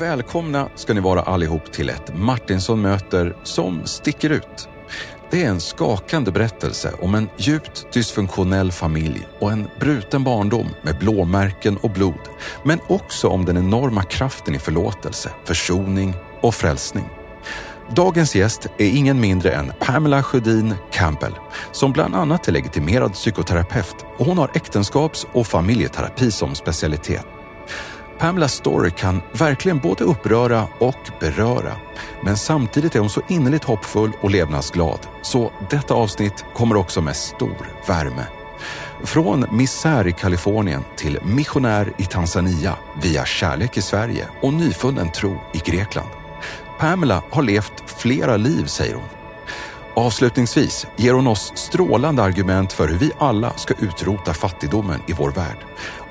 Välkomna ska ni vara allihop till ett Martinsson möter som sticker ut. Det är en skakande berättelse om en djupt dysfunktionell familj och en bruten barndom med blåmärken och blod. Men också om den enorma kraften i förlåtelse, försoning och frälsning. Dagens gäst är ingen mindre än Pamela Sjödin Campbell som bland annat är legitimerad psykoterapeut och hon har äktenskaps och familjeterapi som specialitet. Pamelas story kan verkligen både uppröra och beröra. Men samtidigt är hon så innerligt hoppfull och levnadsglad. Så detta avsnitt kommer också med stor värme. Från misär i Kalifornien till missionär i Tanzania via kärlek i Sverige och nyfunnen tro i Grekland. Pamela har levt flera liv, säger hon. Avslutningsvis ger hon oss strålande argument för hur vi alla ska utrota fattigdomen i vår värld.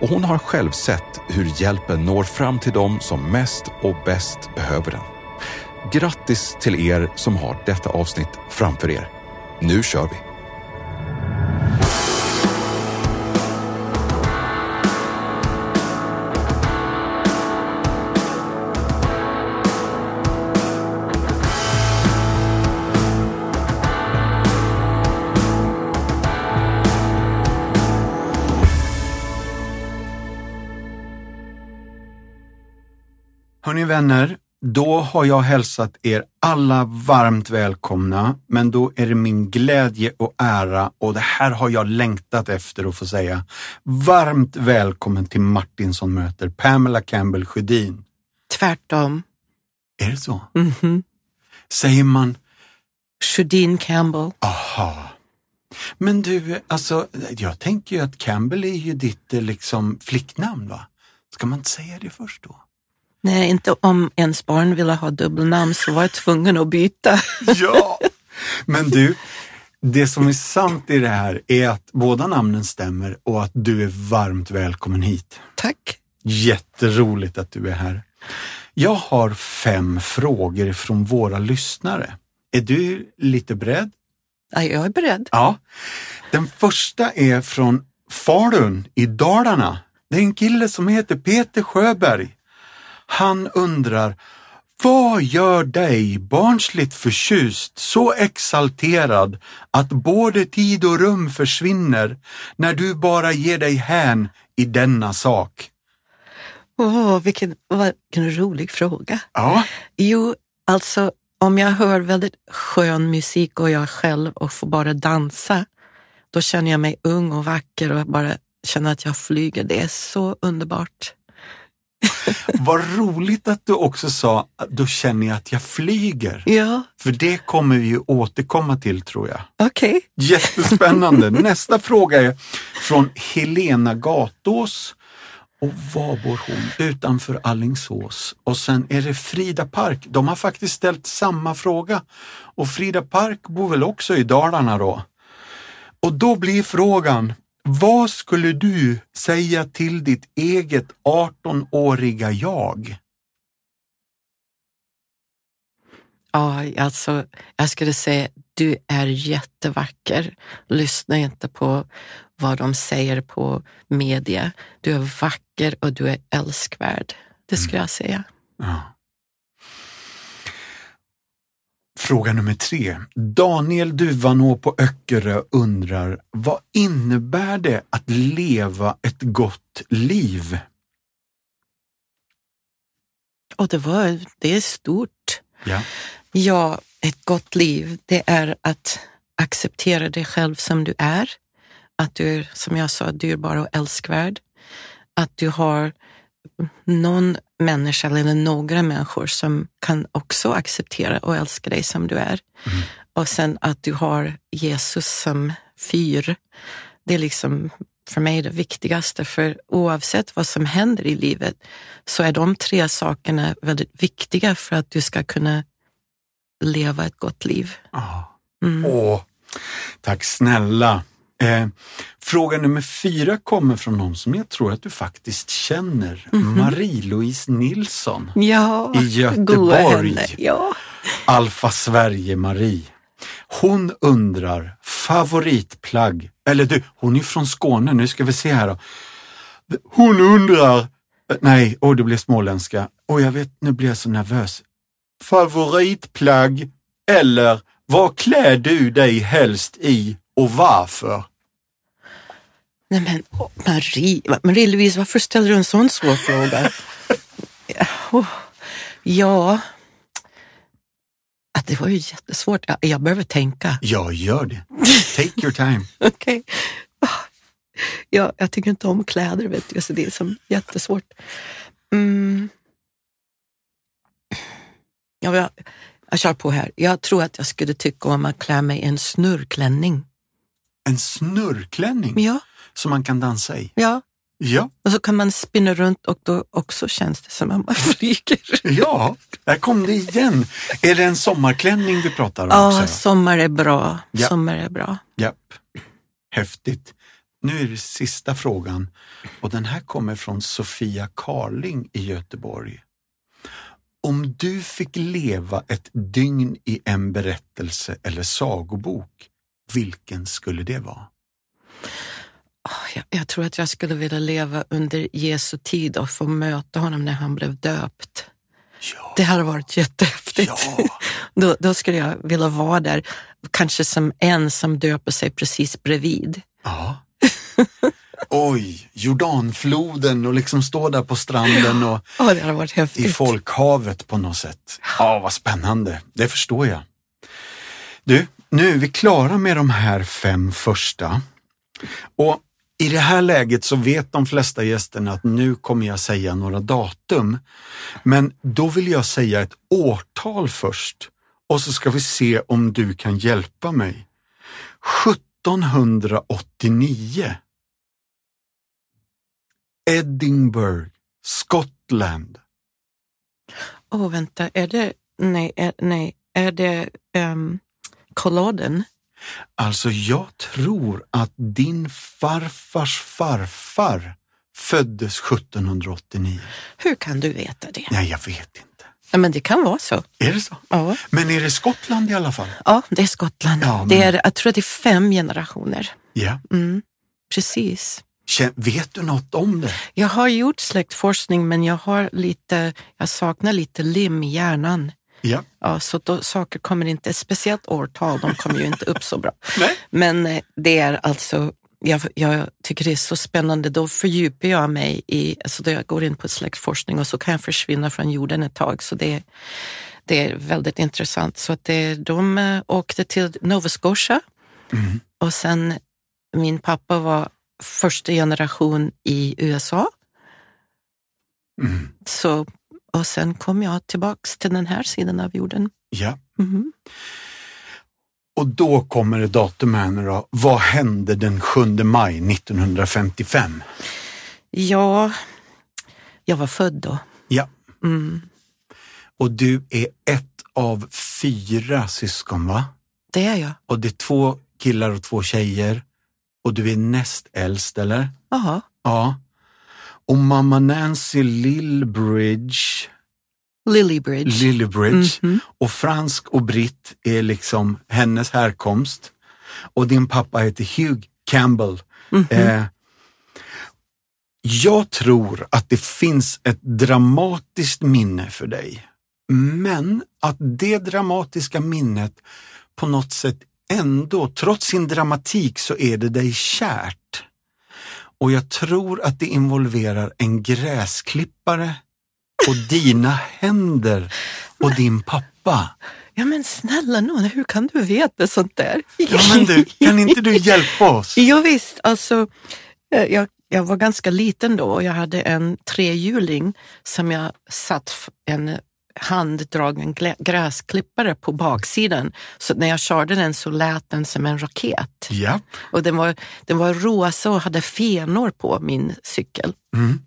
Och hon har själv sett hur hjälpen når fram till dem som mest och bäst behöver den. Grattis till er som har detta avsnitt framför er. Nu kör vi! Hörni vänner, då har jag hälsat er alla varmt välkomna, men då är det min glädje och ära och det här har jag längtat efter att få säga. Varmt välkommen till Martinsson möter Pamela Campbell Sjödin. Tvärtom. Är det så? Mhm. Säger man Sjödin Campbell. aha? Men du, alltså, jag tänker ju att Campbell är ju ditt eh, liksom flicknamn, va? Ska man inte säga det först då? Nej, inte om ens barn ville ha dubbelnamn så var jag tvungen att byta. Ja! Men du, det som är sant i det här är att båda namnen stämmer och att du är varmt välkommen hit. Tack. Jätteroligt att du är här. Jag har fem frågor från våra lyssnare. Är du lite beredd? Ja, jag är beredd. Ja. Den första är från Falun i Dalarna. Det är en kille som heter Peter Sjöberg. Han undrar, vad gör dig barnsligt förtjust, så exalterad att både tid och rum försvinner när du bara ger dig hän i denna sak? Åh, vilken, vilken rolig fråga. Ja, Jo, alltså om jag hör väldigt skön musik och jag själv och får bara dansa, då känner jag mig ung och vacker och bara känner att jag flyger. Det är så underbart. vad roligt att du också sa, att då känner jag att jag flyger. Ja, För det kommer vi ju återkomma till tror jag. okej. Jättespännande. Nästa fråga är från Helena Gatås. Och var bor hon? Utanför Allingsås. Och sen är det Frida Park. De har faktiskt ställt samma fråga. Och Frida Park bor väl också i Dalarna då? Och då blir frågan, vad skulle du säga till ditt eget 18-åriga jag? Ja, alltså, jag skulle säga du är jättevacker. Lyssna inte på vad de säger på media. Du är vacker och du är älskvärd. Det skulle jag säga. Ja. Fråga nummer tre. Daniel Duvanå på Öckerö undrar, vad innebär det att leva ett gott liv? Och det, var, det är stort. Ja. Ja, ett gott liv, det är att acceptera dig själv som du är. Att du är, som jag sa, dyrbar och älskvärd. Att du har någon människa eller några människor som kan också acceptera och älska dig som du är. Och sen att du har Jesus som fyr. Det är liksom för mig det viktigaste, för oavsett vad som händer i livet så är de tre sakerna väldigt viktiga för att du ska kunna leva ett gott liv. Ja. Mm. Åh, tack snälla. Eh, fråga nummer fyra kommer från någon som jag tror att du faktiskt känner. Marie-Louise Nilsson. Ja, I Göteborg. Ja. Alfa Sverige-Marie. Hon undrar favoritplagg, eller du, hon är från Skåne, nu ska vi se här då. Hon undrar Eh, Nej, och det blev småländska. Och jag vet, nu blir jag så nervös. Favoritplagg eller vad klär du dig helst i och varför? Nej men Marie, Marie-Louise, varför ställer du en sån svår fråga? Ja, åh, ja, att det var ju jättesvårt. Jag, behöver tänka. Jag gör det. Take your time. Okej. Ah, Ja, jag tycker inte om kläder, vet du, så det är som jättesvårt. Mm. Ja, jag, jag kör på här. Jag tror att jag skulle tycka om att klä mig i en snurrklänning. En snurrklänning Ja, som man kan dansa i. ja. Ja, Och så kan man spinna runt och då också känns det som att man flyger. ja, där kom det igen. Är det en sommarklänning vi pratar om Ja, också? sommar är bra. Ja. Sommar är bra. Japp. Häftigt. Nu är det sista frågan och den här kommer från Sofia Karling i Göteborg. Om du fick leva ett dygn i en berättelse eller sagobok, vilken skulle det vara? Ah, Jag, jag tror att jag skulle vilja leva under Jesu tid och få möta honom när han blev döpt. Ja, Det hade varit jättehäftigt. ja, Då, då skulle jag vilja vara där, kanske som en som döper sig precis bredvid. ja. Oj, Jordanfloden och liksom stå där på stranden och Ja, det hade varit i häftigt. folkhavet på något sätt. Ja, vad spännande. Det förstår jag. Du, nu är vi klara med de här fem första. Och i det här läget så vet de flesta gästerna att nu kommer jag säga några datum. Men då vill jag säga ett årtal först och så ska vi se om du kan hjälpa mig. 1789. Edinburgh, Skottland. Åh, vänta, är det, nej, är, nej, är det um, kolladen? Alltså, jag tror att din farfars farfar föddes 1789. Hur kan du veta det? Nej, jag vet inte. Ja, men det kan vara så. Är det så? Ja, Men är det Skottland i alla fall? ja det är Skottland. Ja, men- det är, jag tror att det är fem generationer. Ja. Mm, precis. Vet du något om det? Jag har gjort släktforskning men jag har lite, jag saknar lite lim i hjärnan. Ja. Ja, så då, saker kommer inte, speciellt årtal, de kommer ju inte upp så bra. Nej. Men eh, det är alltså, jag, jag tycker det är så spännande, då fördjupar jag mig i, alltså då jag går in på släktforskning och så kan jag försvinna från jorden ett tag. Så det, det är väldigt intressant. Så att det, de eh, åkte till Nova Scotia Mm. och sen min pappa var första generation i USA. Mm. Så, och sen kom jag tillbaks till den här sidan av jorden. Ja. Mhm. Och då kommer det datum här nu då. Vad hände den 7 maj 1955? Ja, jag var född då. Ja. Mm. Och du är ett av fyra syskon, va? Det är jag. Och det är två killar och två tjejer. Och du är näst äldst, eller? Jaha. Ja. Och mamma Nancy Lillbridge, Lilybridge. Lillibridge Mhm. och fransk och britt är liksom hennes härkomst. Och din pappa heter Hugh Campbell. Mhm. Eh, jag tror att det finns ett dramatiskt minne för dig. Men att det dramatiska minnet på något sätt ändå, trots sin dramatik, så är det dig kärt. Och jag tror att det involverar en gräsklippare och dina händer och din pappa. Ja men snälla nån, hur kan du veta sånt där? Ja men du, kan inte du hjälpa oss? Ja, visst, alltså eh, jag, jag var ganska liten då och jag hade en trehjuling som jag satt en handdragen gräsklippare på baksidan. Så när jag körde den så lät den som en raket. Ja. Och den var, den var rosa och hade fenor på min cykel. Mm.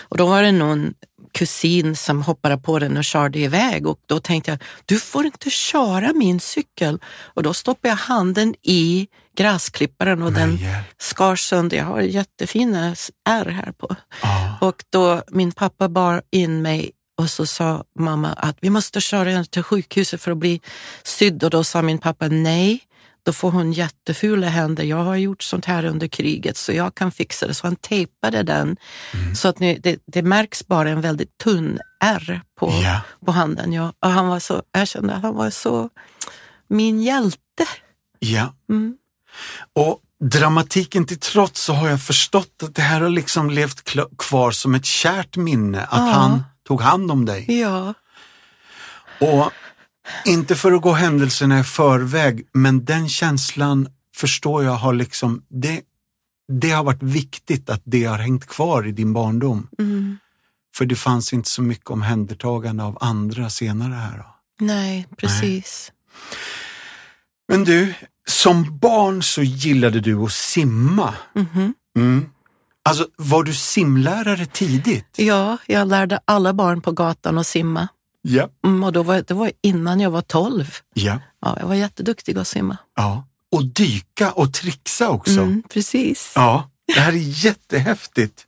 Och då var det någon kusin som hoppade på den och körde iväg och då tänkte jag, du får inte köra min cykel. Och då stoppade jag handen i gräsklipparen och den hjälp. skar sönder. Jag har jättefina ärr här på. Ja. Och då min pappa bar in mig och så sa mamma att vi måste köra henne till sjukhuset för att bli sydd och då sa min pappa nej, då får hon jättefula händer. Jag har gjort sånt här under kriget så jag kan fixa det. Så han tejpade den så att ni, det, det märks bara en väldigt tunn ärr på, Ja. på handen. Ja, och han var så, jag kände att han var så min hjälte. Ja. Mm. Och dramatiken till trots så har jag förstått att det här har liksom levt kvar som ett kärt minne, att Ja. han tog hand om dig. Ja, Och inte för att gå händelserna i förväg, men den känslan förstår jag har liksom, det, det har varit viktigt att det har hängt kvar i din barndom. mm. För det fanns inte så mycket omhändertagande av andra senare här. Då. nej, precis. Men du, som barn så gillade du att simma. Mhm. Mm. Alltså, var du simlärare tidigt? Ja, jag lärde alla barn på gatan att simma. Ja. Mm, och då var, det var innan jag var 12. Ja. Ja, jag var jätteduktig att simma. ja. Och dyka och trixa också. Mm, precis. Ja, det här är jättehäftigt.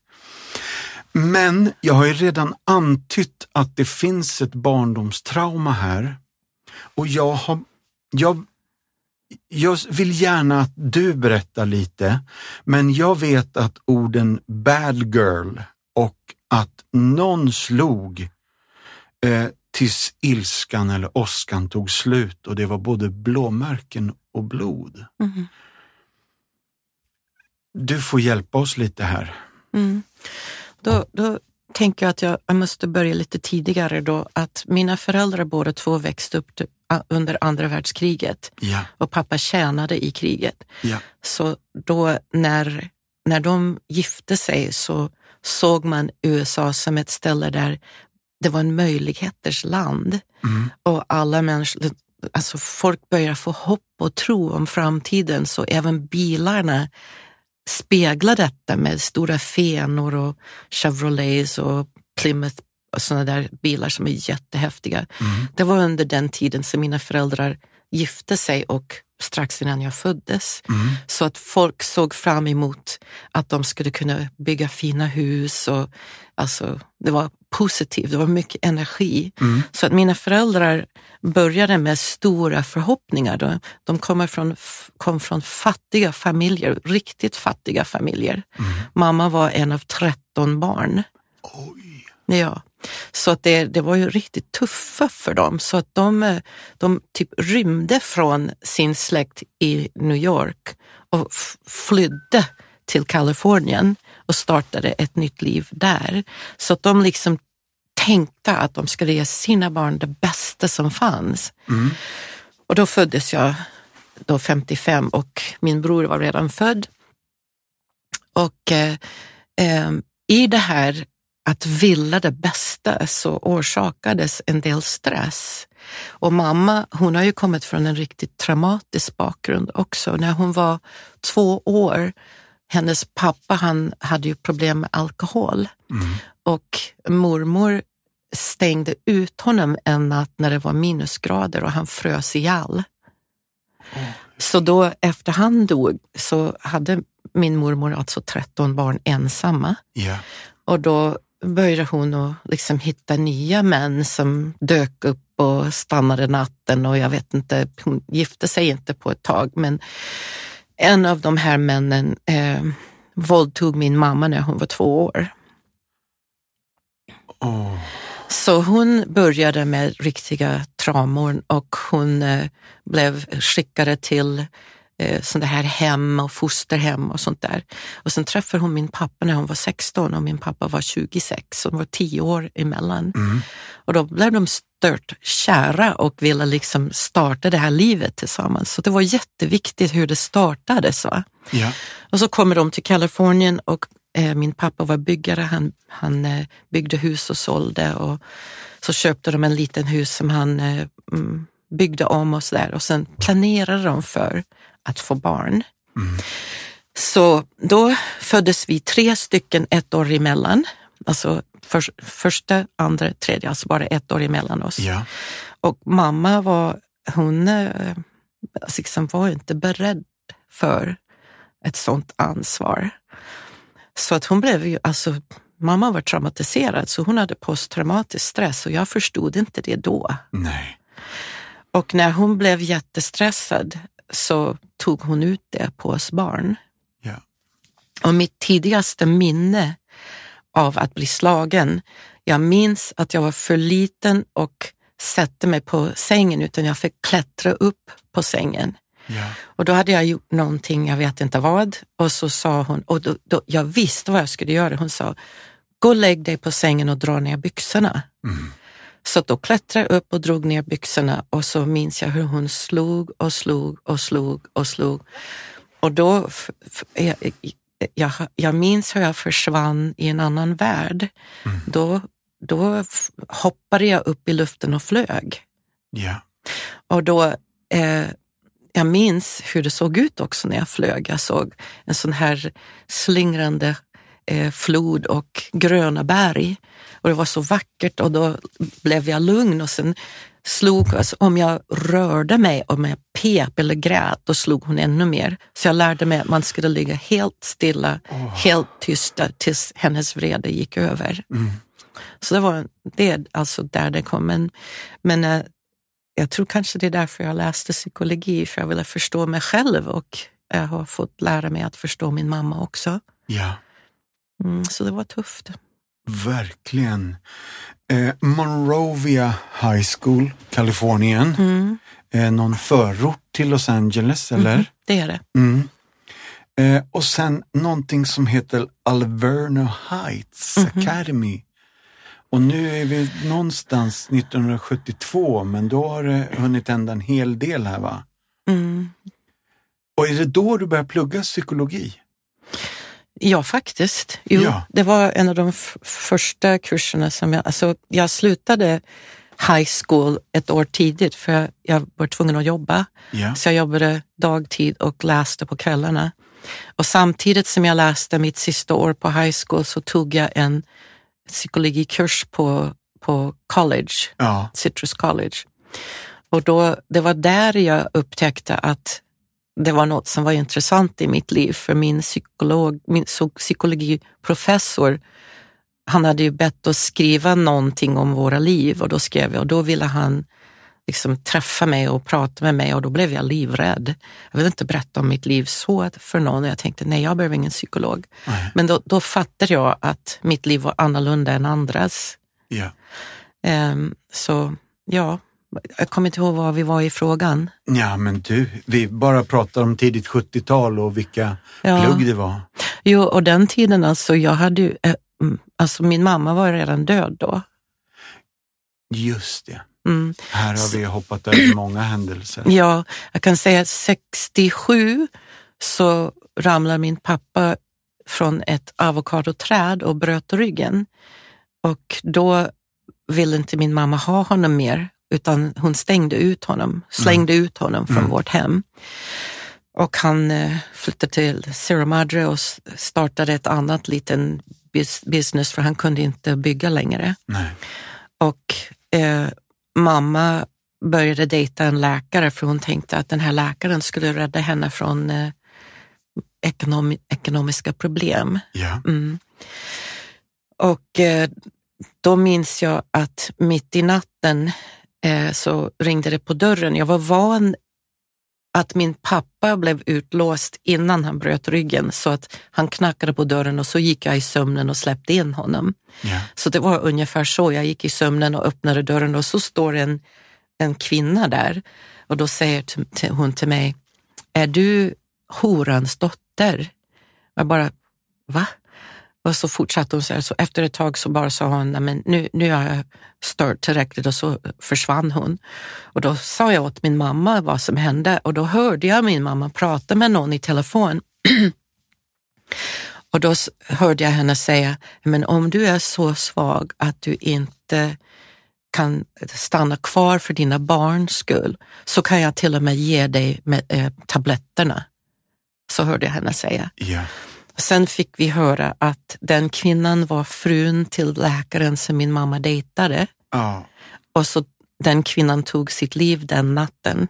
Men jag har ju redan antytt att det finns ett barndomstrauma här. Och jag, har, jag, jag vill gärna att du berättar lite, men jag vet att orden bad girl och att någon slog eh, tills ilskan eller åskan tog slut och det var både blåmärken och blod. Mhm. Du får hjälpa oss lite här. Mm. Då, då tänker jag att jag, jag måste börja lite tidigare då, att mina föräldrar båda två växte upp t- a- under andra världskriget Ja, och pappa tjänade i kriget. ja, Så då när, när de gifte sig så såg man USA som ett ställe där det var en möjligheters land. Mm, och alla människor, alltså folk börjar få hopp och tro om framtiden. Så även bilarna speglar detta med stora fenor och Chevrolets och Plymouth och sådana där bilar som är jättehäftiga. mm, Det var under den tiden som mina föräldrar gifte sig och strax innan jag föddes. mm, Så att folk såg fram emot att de skulle kunna bygga fina hus och alltså, det var positivt, det var mycket energi. mm, Så att mina föräldrar började med stora förhoppningar. De, de kommer från, kom från fattiga familjer, riktigt fattiga familjer. mm. Mamma var en av 13 barn. Oj. Ja, så att det, det var ju riktigt tuffa för dem. Så att de, eh, de typ rymde från sin släkt i New York och flydde till Kalifornien och startade ett nytt liv där. Så att de liksom tänkte att de skulle ge sina barn det bästa som fanns. Mm. Och då föddes jag då 55 och min bror var redan född. Och eh, eh, i det här att vilja det bästa så orsakades en del stress. Och mamma, hon har ju kommit från en riktigt traumatisk bakgrund också. När hon var två år, hennes pappa han hade ju problem med alkohol Mm. och mormor stängde ut honom en natt när det var minusgrader och han frös ihjäl. Så då efter han dog så hade min mormor alltså 13 barn ensamma. Ja. Och då började hon att liksom hitta nya män som dök upp och stannade natten och jag vet inte, hon gifte sig inte på ett tag men en av de här männen eh, våldtog min mamma när hon var två år. Åh. Så hon började med riktiga traumor och hon eh, blev skickade till eh, sådana här hem och fosterhem och sånt där. Och sen träffade hon min pappa när hon var 16 och min pappa var 26, så de var 10 år emellan. Mm. Och då blev de stört kära och ville liksom starta det här livet tillsammans. Så det var jätteviktigt hur det startades. Va? Ja. Och så kommer de till Kalifornien och eh, min pappa var byggare. Han, han eh, byggde hus och sålde och så köpte de en liten hus som han eh, mm, byggde om och sådär. Och sen planerade de för att få barn. Mm. Så då föddes vi tre stycken ett år emellan. Alltså för, första, andra, tredje, alltså bara ett år emellan oss. Ja. Och mamma var, hon eh, alltså liksom var inte beredd för ett sånt ansvar. Så att hon blev ju, alltså mamma var traumatiserad så hon hade posttraumatisk stress och jag förstod inte det då. Nej. Och när hon blev jättestressad så tog hon ut det på oss barn. Ja. Och mitt tidigaste minne av att bli slagen, jag minns att jag var för liten och sätta mig på sängen utan jag fick klättra upp på sängen. Ja. Och då hade jag gjort någonting, jag vet inte vad, och så sa hon, och då, då, jag visste vad jag skulle göra, hon sa, gå och lägg dig på sängen och dra ner byxorna. Mm. Så då klättrade jag upp och drog ner byxorna och så minns jag hur hon slog och slog och slog och slog. Och då, jag, jag, jag minns hur jag försvann i en annan värld. Mm. Då, då hoppade jag upp i luften och flög. Ja. Och då, eh, jag minns hur det såg ut också när jag flög. Jag såg en sån här slingrande eh, flod och gröna berg. Och det var så vackert och då blev jag lugn och sen slog, alltså, om jag rörde mig, om jag pep eller grät, då slog hon ännu mer. Så jag lärde mig att man skulle ligga helt stilla, helt tysta tills hennes vrede gick över. Mm. Så det var det alltså där det kom. Men, men eh, jag tror kanske det är därför jag läste psykologi, för jag ville förstå mig själv och jag har fått lära mig att förstå min mamma också. ja. Mm, så det var tufft. Verkligen. Eh, Monrovia High School, Kalifornien. Mm, Eh, någon förort till Los Angeles, eller? det är det. Mm. Eh, och sen någonting som heter Alverno Heights Academy. Och nu är vi någonstans 1972, men då har det hunnit hända en hel del här va? Mm. Och är det då du börjar plugga psykologi? Ja, faktiskt. Jo, Ja. Det var en av de första kurserna som jag... Alltså, jag slutade high school ett år tidigt för jag, jag var tvungen att jobba. Ja. Så jag jobbade dagtid och läste på kvällarna. Och samtidigt som jag läste mitt sista år på high school så tog jag en psykologikurs på, på college, Ja. Citrus College. Och då, det var där jag upptäckte att det var något som var intressant i mitt liv, för min, psykolog, min psy- psykologiprofessor, han hade ju bett oss skriva någonting om våra liv och då skrev jag och då ville han liksom träffa mig och prata med mig och då blev jag livrädd. Jag ville inte berätta om mitt liv så för någon och jag tänkte nej, jag behöver ingen psykolog. Nej. Men då, då fattade jag att mitt liv var annorlunda än andras. ja. Ehm, så ja, jag kommer inte ihåg var vi var i frågan. Ja, men du, vi bara pratar om tidigt 70-tal och vilka Ja. plugg det var. Jo, och den tiden alltså, jag hade ju, eh, mm, alltså min mamma var redan död då. Just det. Mm. Här har vi hoppat över många händelser. Ja, jag kan säga att 67 så ramlade min pappa från ett avokadoträd och bröt ryggen. Och då ville inte min mamma ha honom mer, utan hon stängde ut honom, slängde ut honom från Mm. vårt hem. Och han eh, flyttade till Sierra Madre och startade ett annat liten bus- business för han kunde inte bygga längre. Nej. Och eh, mamma började dejta en läkare för hon tänkte att den här läkaren skulle rädda henne från eh, ekonom ekonomiska problem. Ja. Mm. Och eh, då minns jag att mitt i natten eh, så ringde det på dörren. Jag var van att min pappa blev utlåst innan han bröt ryggen så att han knackade på dörren och så gick jag i sömnen och släppte in honom. Ja. Så det var ungefär så. Jag gick i sömnen och öppnade dörren och så står en, en kvinna där och då säger hon till mig, är du horans dotter? Jag bara, va? Och så fortsatte hon så här, så efter ett tag så bara sa hon, "Nej, men nu, nu har jag stört tillräckligt och så försvann hon. Och då sa jag åt min mamma vad som hände och då hörde jag min mamma prata med någon i telefon. och då hörde jag henne säga, men om du är så svag att du inte kan stanna kvar för dina barns skull så kan jag till och med ge dig med, eh, tabletterna. Så hörde jag henne säga. Yeah. Sen fick vi höra att den kvinnan var frun till läkaren som min mamma dejtade ja. och så den kvinnan tog sitt liv den natten.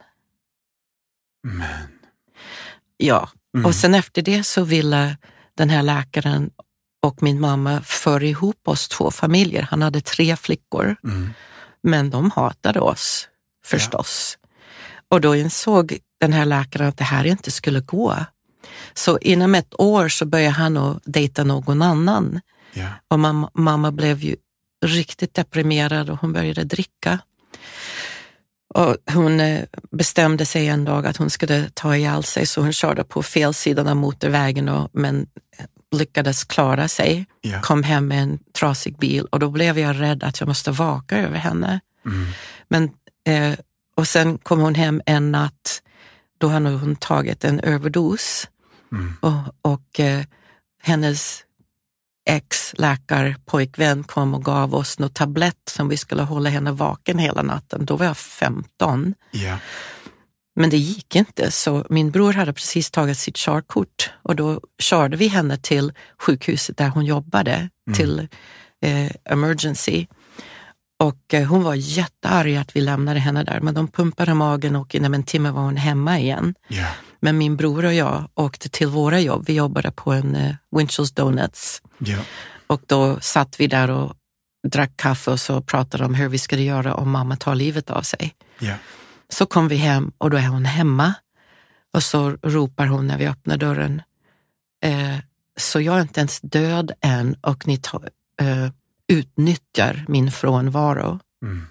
Men. Ja, Mm. och sen efter det så ville den här läkaren och min mamma föra ihop oss två familjer. Han hade tre flickor, Mm. men de hatade oss förstås. Och då insåg den här läkaren att det här inte skulle gå. Så inom ett år så började han att dejta någon annan. Ja. Och mamma, mamma blev ju riktigt deprimerad och hon började dricka. Och hon eh, bestämde sig en dag att hon skulle ta ihjäl sig så hon körde på fel sidan av motorvägen och, men lyckades klara sig. Ja. Kom hem med en trasig bil och då blev jag rädd att jag måste vaka över henne. Mm. Men, eh, och sen kom hon hem en natt, då hade hon tagit en överdos Mm. och, och eh, hennes ex-läkarpojkvän kom och gav oss något tablett som vi skulle hålla henne vaken hela natten. Då var jag 15. Ja. Men det gick inte, så min bror hade precis tagit sitt körkort och då körde vi henne till sjukhuset där hon jobbade, till eh, emergency. Och eh, hon var jättearg att vi lämnade henne där, men de pumpade magen och inom en timme var hon hemma igen. Ja. Men min bror och jag åkte till våra jobb. Vi jobbade på en eh, Winchell's Donuts Ja. och då satt vi där och drack kaffe och så pratade om hur vi skulle göra om mamma tar livet av sig. Ja. Så kom vi hem och då är hon hemma och så ropar hon när vi öppnar dörren. Eh, så jag är inte ens död än och ni tar, eh, utnyttjar min frånvaro. Mm.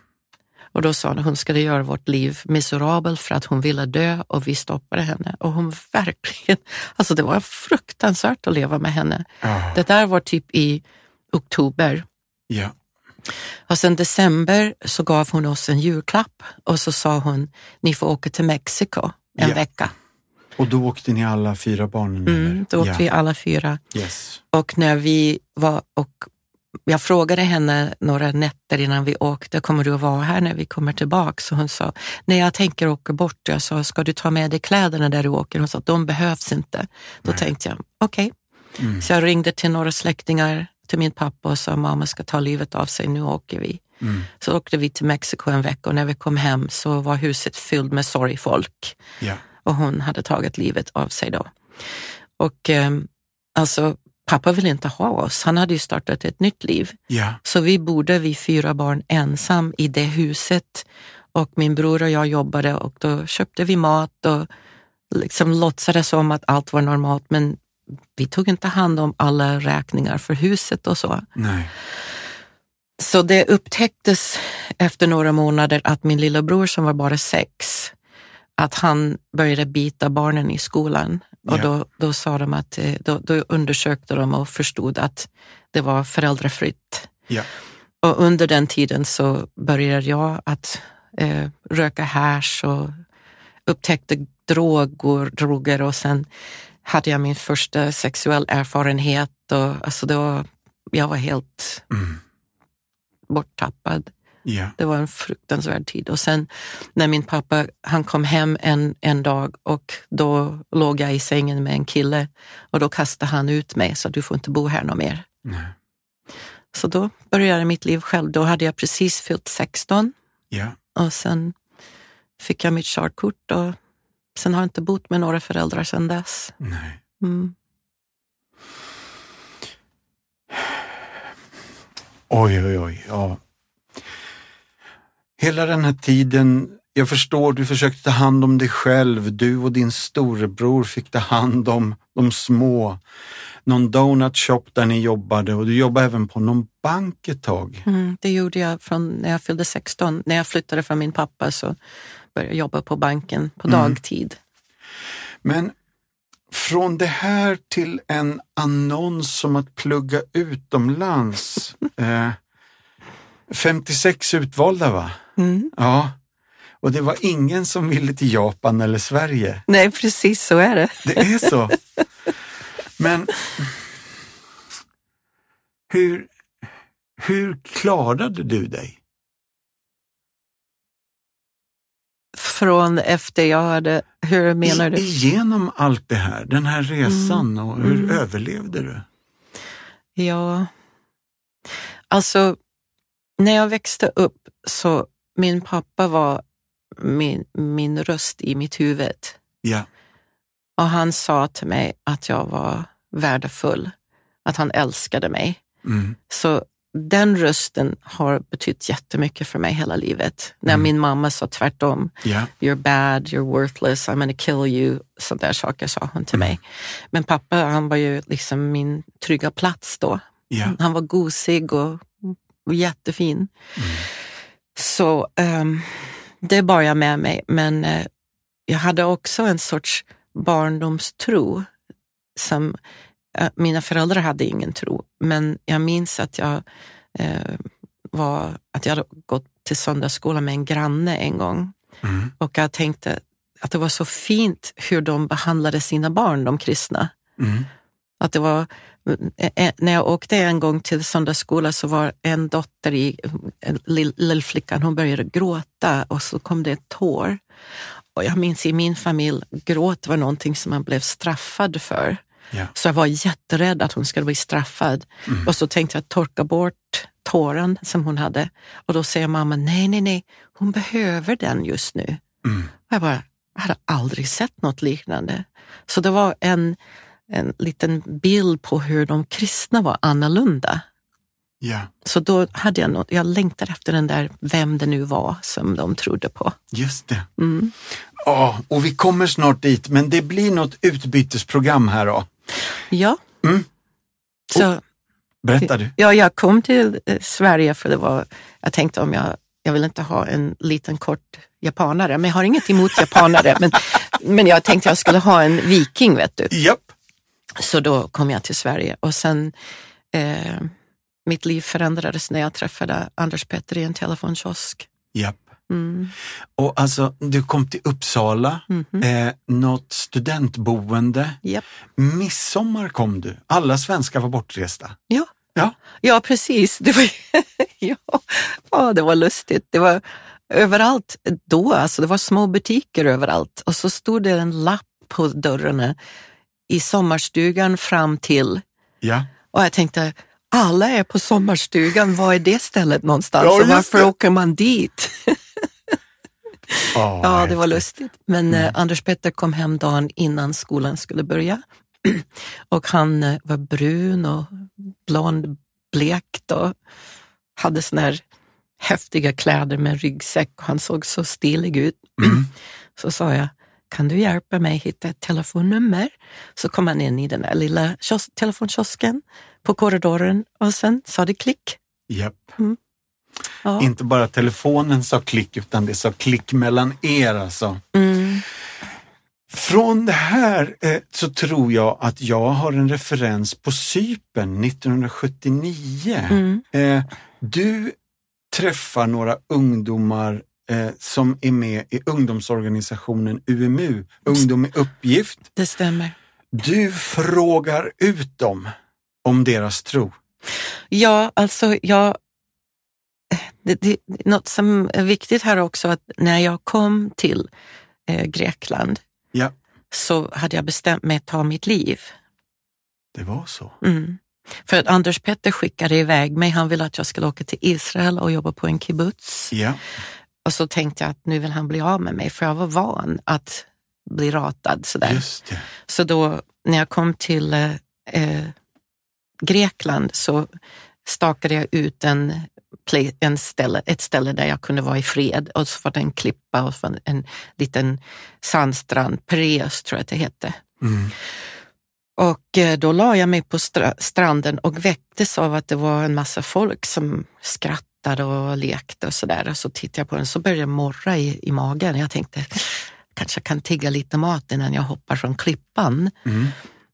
Och då sa hon att hon skulle göra vårt liv miserabelt för att hon ville dö och vi stoppade henne. Och hon verkligen, alltså det var fruktansvärt att leva med henne. Ja. Det där var typ i oktober. Ja. Och sen december så gav hon oss en julklapp och så sa hon, ni får åka till Mexiko en Ja. vecka. Och då åkte ni alla fyra barnen? Mm, då åkte ja. vi alla fyra. Yes. Och när vi var och jag frågade henne några nätter innan vi åkte, kommer du att vara här när vi kommer tillbaka? Så hon sa, nej jag tänker åka bort. Jag sa, ska du ta med dig kläderna där du åker? Hon sa, de behövs inte. Då Nej. tänkte jag, okej. Mm. Så jag ringde till några släktingar, till min pappa och sa, mamma ska ta livet av sig, nu åker vi. Mm. Så åkte vi till Mexiko en vecka och när vi kom hem så var huset fyllt med sorgfolk Ja. och hon hade tagit livet av sig då. Och eh, alltså, pappa ville inte ha oss. Han hade ju startat ett nytt liv. Ja. Så vi bodde, vi fyra barn, ensam i det huset. Och min bror och jag jobbade och då köpte vi mat och liksom låtsades som att allt var normalt. Men vi tog inte hand om alla räkningar för huset och så. Nej. Så det upptäcktes efter några månader att min lillebror som var bara sex, att han började bita barnen i skolan. Och Ja. då, då sa de att, eh, då, då undersökte de och förstod att det var föräldrafritt. Ja. Och under den tiden så började jag att eh, röka hash och upptäckte droger, droger och sen hade jag min första sexuell erfarenhet och alltså var, jag var helt Mm. borttappad. Ja. Det var en fruktansvärd tid. Och sen när min pappa, han kom hem en, en dag och då låg jag i sängen med en kille och då kastade han ut mig så du får inte bo här något mer. Nej. Så då började mitt liv själv. Då hade jag precis fyllt 16 Ja. och sen fick jag mitt körkort och sen har jag inte bott med några föräldrar sedan dess. Nej. Mm. Oj, oj, oj. Ja. Hela den här tiden, jag förstår, du försökte ta hand om dig själv. Du och din storebror fick ta hand om de små. Någon donut shop där ni jobbade och du jobbade även på någon bank ett tag. Mm, det gjorde jag från när jag fyllde 16. När jag flyttade från min pappa så började jag jobba på banken på Mm. dagtid. Men från det här till en annons om att plugga utomlands. eh, 56 utvalda va? Mm. Ja. Och det var ingen som ville till Japan eller Sverige. Nej, precis så är det. Det är så. Men hur, hur klarade du dig? Från efter jag hade, hur menar I, du? igenom allt det här, den här resan och hur Mm. överlevde du? Ja, alltså när jag växte upp så min pappa var min, min röst i mitt huvud Ja, och han sa till mig att jag var värdefull, att han älskade mig. mm. Så den rösten har betytt jättemycket för mig hela livet. När Mm. min mamma sa tvärtom. Ja. You're bad, you're worthless, I'm gonna kill you. Sådana där saker sa hon till mig. Men pappa han var ju liksom min trygga plats då. Ja. Han var gosig och, och jättefin. Så um, det bar jag med mig. Men eh, jag hade också en sorts barndomstro. Som, eh, mina föräldrar hade ingen tro, men jag minns att jag eh, var, att jag hade gått till söndagsskola med en granne en gång. Mm. Och jag tänkte att det var så fint hur de behandlade sina barn, de kristna. Mm. Att det var, när jag åkte en gång till söndagsskola så var en dotter i, en lill- lillflickan, hon började gråta och så kom det ett tår. Och jag minns i min familj, gråt var någonting som man blev straffad för. Ja. Så jag var jätterädd att hon skulle bli straffad. Och så tänkte jag torka bort tåren som hon hade. Och då säger mamma, nej, nej, nej, hon behöver den just nu. Mm. Och jag bara, jag hade aldrig sett något liknande. Så det var en, en liten bild på hur de kristna var annorlunda. Ja. Så då hade jag något, jag längtade efter den där, vem det nu var som de trodde på. Just det. Mm. Ja, och vi kommer snart dit, men det blir något utbytesprogram här då. Ja. Mm. Så, Berätta du. ja, jag kom till eh, Sverige för det var, jag tänkte om jag, jag vill inte ha en liten kort japanare, men jag har inget emot japanare. men, men jag tänkte jag skulle ha en viking, vet du. Japp. Så då kom jag till Sverige och sen eh, mitt liv förändrades när jag träffade Anders Petter i en telefonkiosk. Japp. Mm. Och alltså, du kom till Uppsala, Mhm. eh, något studentboende. Japp. Midsommar kom du. Alla svenskar var bortresta. Ja. Ja. ja, precis. Det var, ja. ja, det var lustigt. Det var överallt då, alltså det var små butiker överallt och så stod det en lapp på dörrarna i sommarstugan fram till Ja. och jag tänkte alla är på sommarstugan, var är det stället någonstans Ja, och varför det. åker man dit? Oh, Ja, det var lustigt. Men eh, Mm. Anders Petter kom hem dagen innan skolan skulle börja. och han eh, var brun och blond, blekt och hade såna här häftiga kläder med ryggsäck och han såg så stilig ut. Mm. Så sa jag, kan du hjälpa mig hitta ett telefonnummer? Så kom han in i den där lilla kios- telefonkiosken på korridoren och sen sa det klick. Japp. Ja. Inte bara telefonen sa klick, utan det sa klick mellan er alltså. Mm. Från det här eh, så tror jag att jag har en referens på Cypern 1979. Mm. Eh, du träffar några ungdomar eh, som är med i ungdomsorganisationen UMU, Ungdom i uppgift. Det stämmer. Du frågar ut dem om deras tro. Ja, alltså jag... Det, det, något som är viktigt här också, att när jag kom till eh, Grekland Ja, så hade jag bestämt mig att ta mitt liv. det var så. Mm. För att Anders Petter skickade iväg mig, han ville att jag skulle åka till Israel och jobba på en kibbutz. Ja, Och så tänkte jag att nu vill han bli av med mig, för jag var van att bli ratad sådär. Så då när jag kom till eh, eh, Grekland så stakade jag ut en, en ställe, ett ställe där jag kunde vara i fred och så var det en klippa och så en liten sandstrand, Piraeus tror jag att det hette. Mm. Och eh, då la jag mig på stra- stranden och väcktes av att det var en massa folk som skrattade och lekte och sådär. Och så tittade jag på den så började jag morra i, i magen. Jag tänkte, kanske kan tigga lite mat innan jag hoppar från klippan. Mm.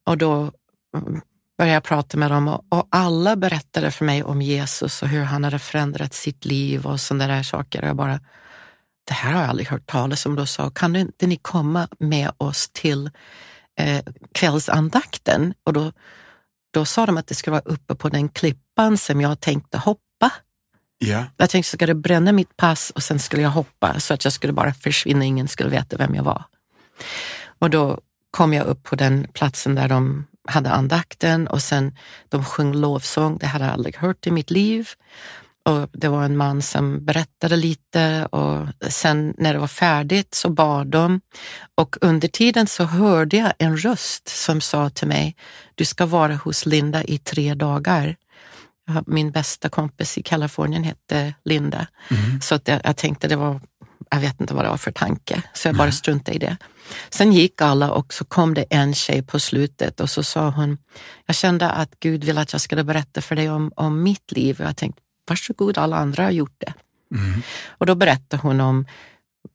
Och då mm, började jag prata med dem och, och alla berättade för mig om Jesus och hur han hade förändrat sitt liv och sådana där saker. Och jag bara, det här har jag aldrig hört talas om. Då sa, kan inte ni komma med oss till eh, kvällsandakten? Och då, då sa de att det skulle vara uppe på den klippan som jag tänkte hoppa. Yeah. Jag tänkte ska du bränna mitt pass och sen skulle jag hoppa så att jag skulle bara försvinna, ingen skulle veta vem jag var. Och då kom jag upp på den platsen där de hade andakten och sen de sjöng lovsång, det hade jag aldrig hört i mitt liv. Och det var en man som berättade lite och sen när det var färdigt så bad de. Och under tiden så hörde jag en röst som sa till mig, du ska vara hos Linda i tre dagar. Min bästa kompis i Kalifornien hette Linda. Mm. Så att jag, jag tänkte det var, jag vet inte vad det var för tanke, så jag bara struntade i det. Sen gick alla och så kom det en tjej på slutet och så sa hon, jag kände att Gud ville att jag skulle berätta för dig om, om mitt liv och jag tänkte, varsågod, alla andra har gjort det. Mm. Och då berättade hon om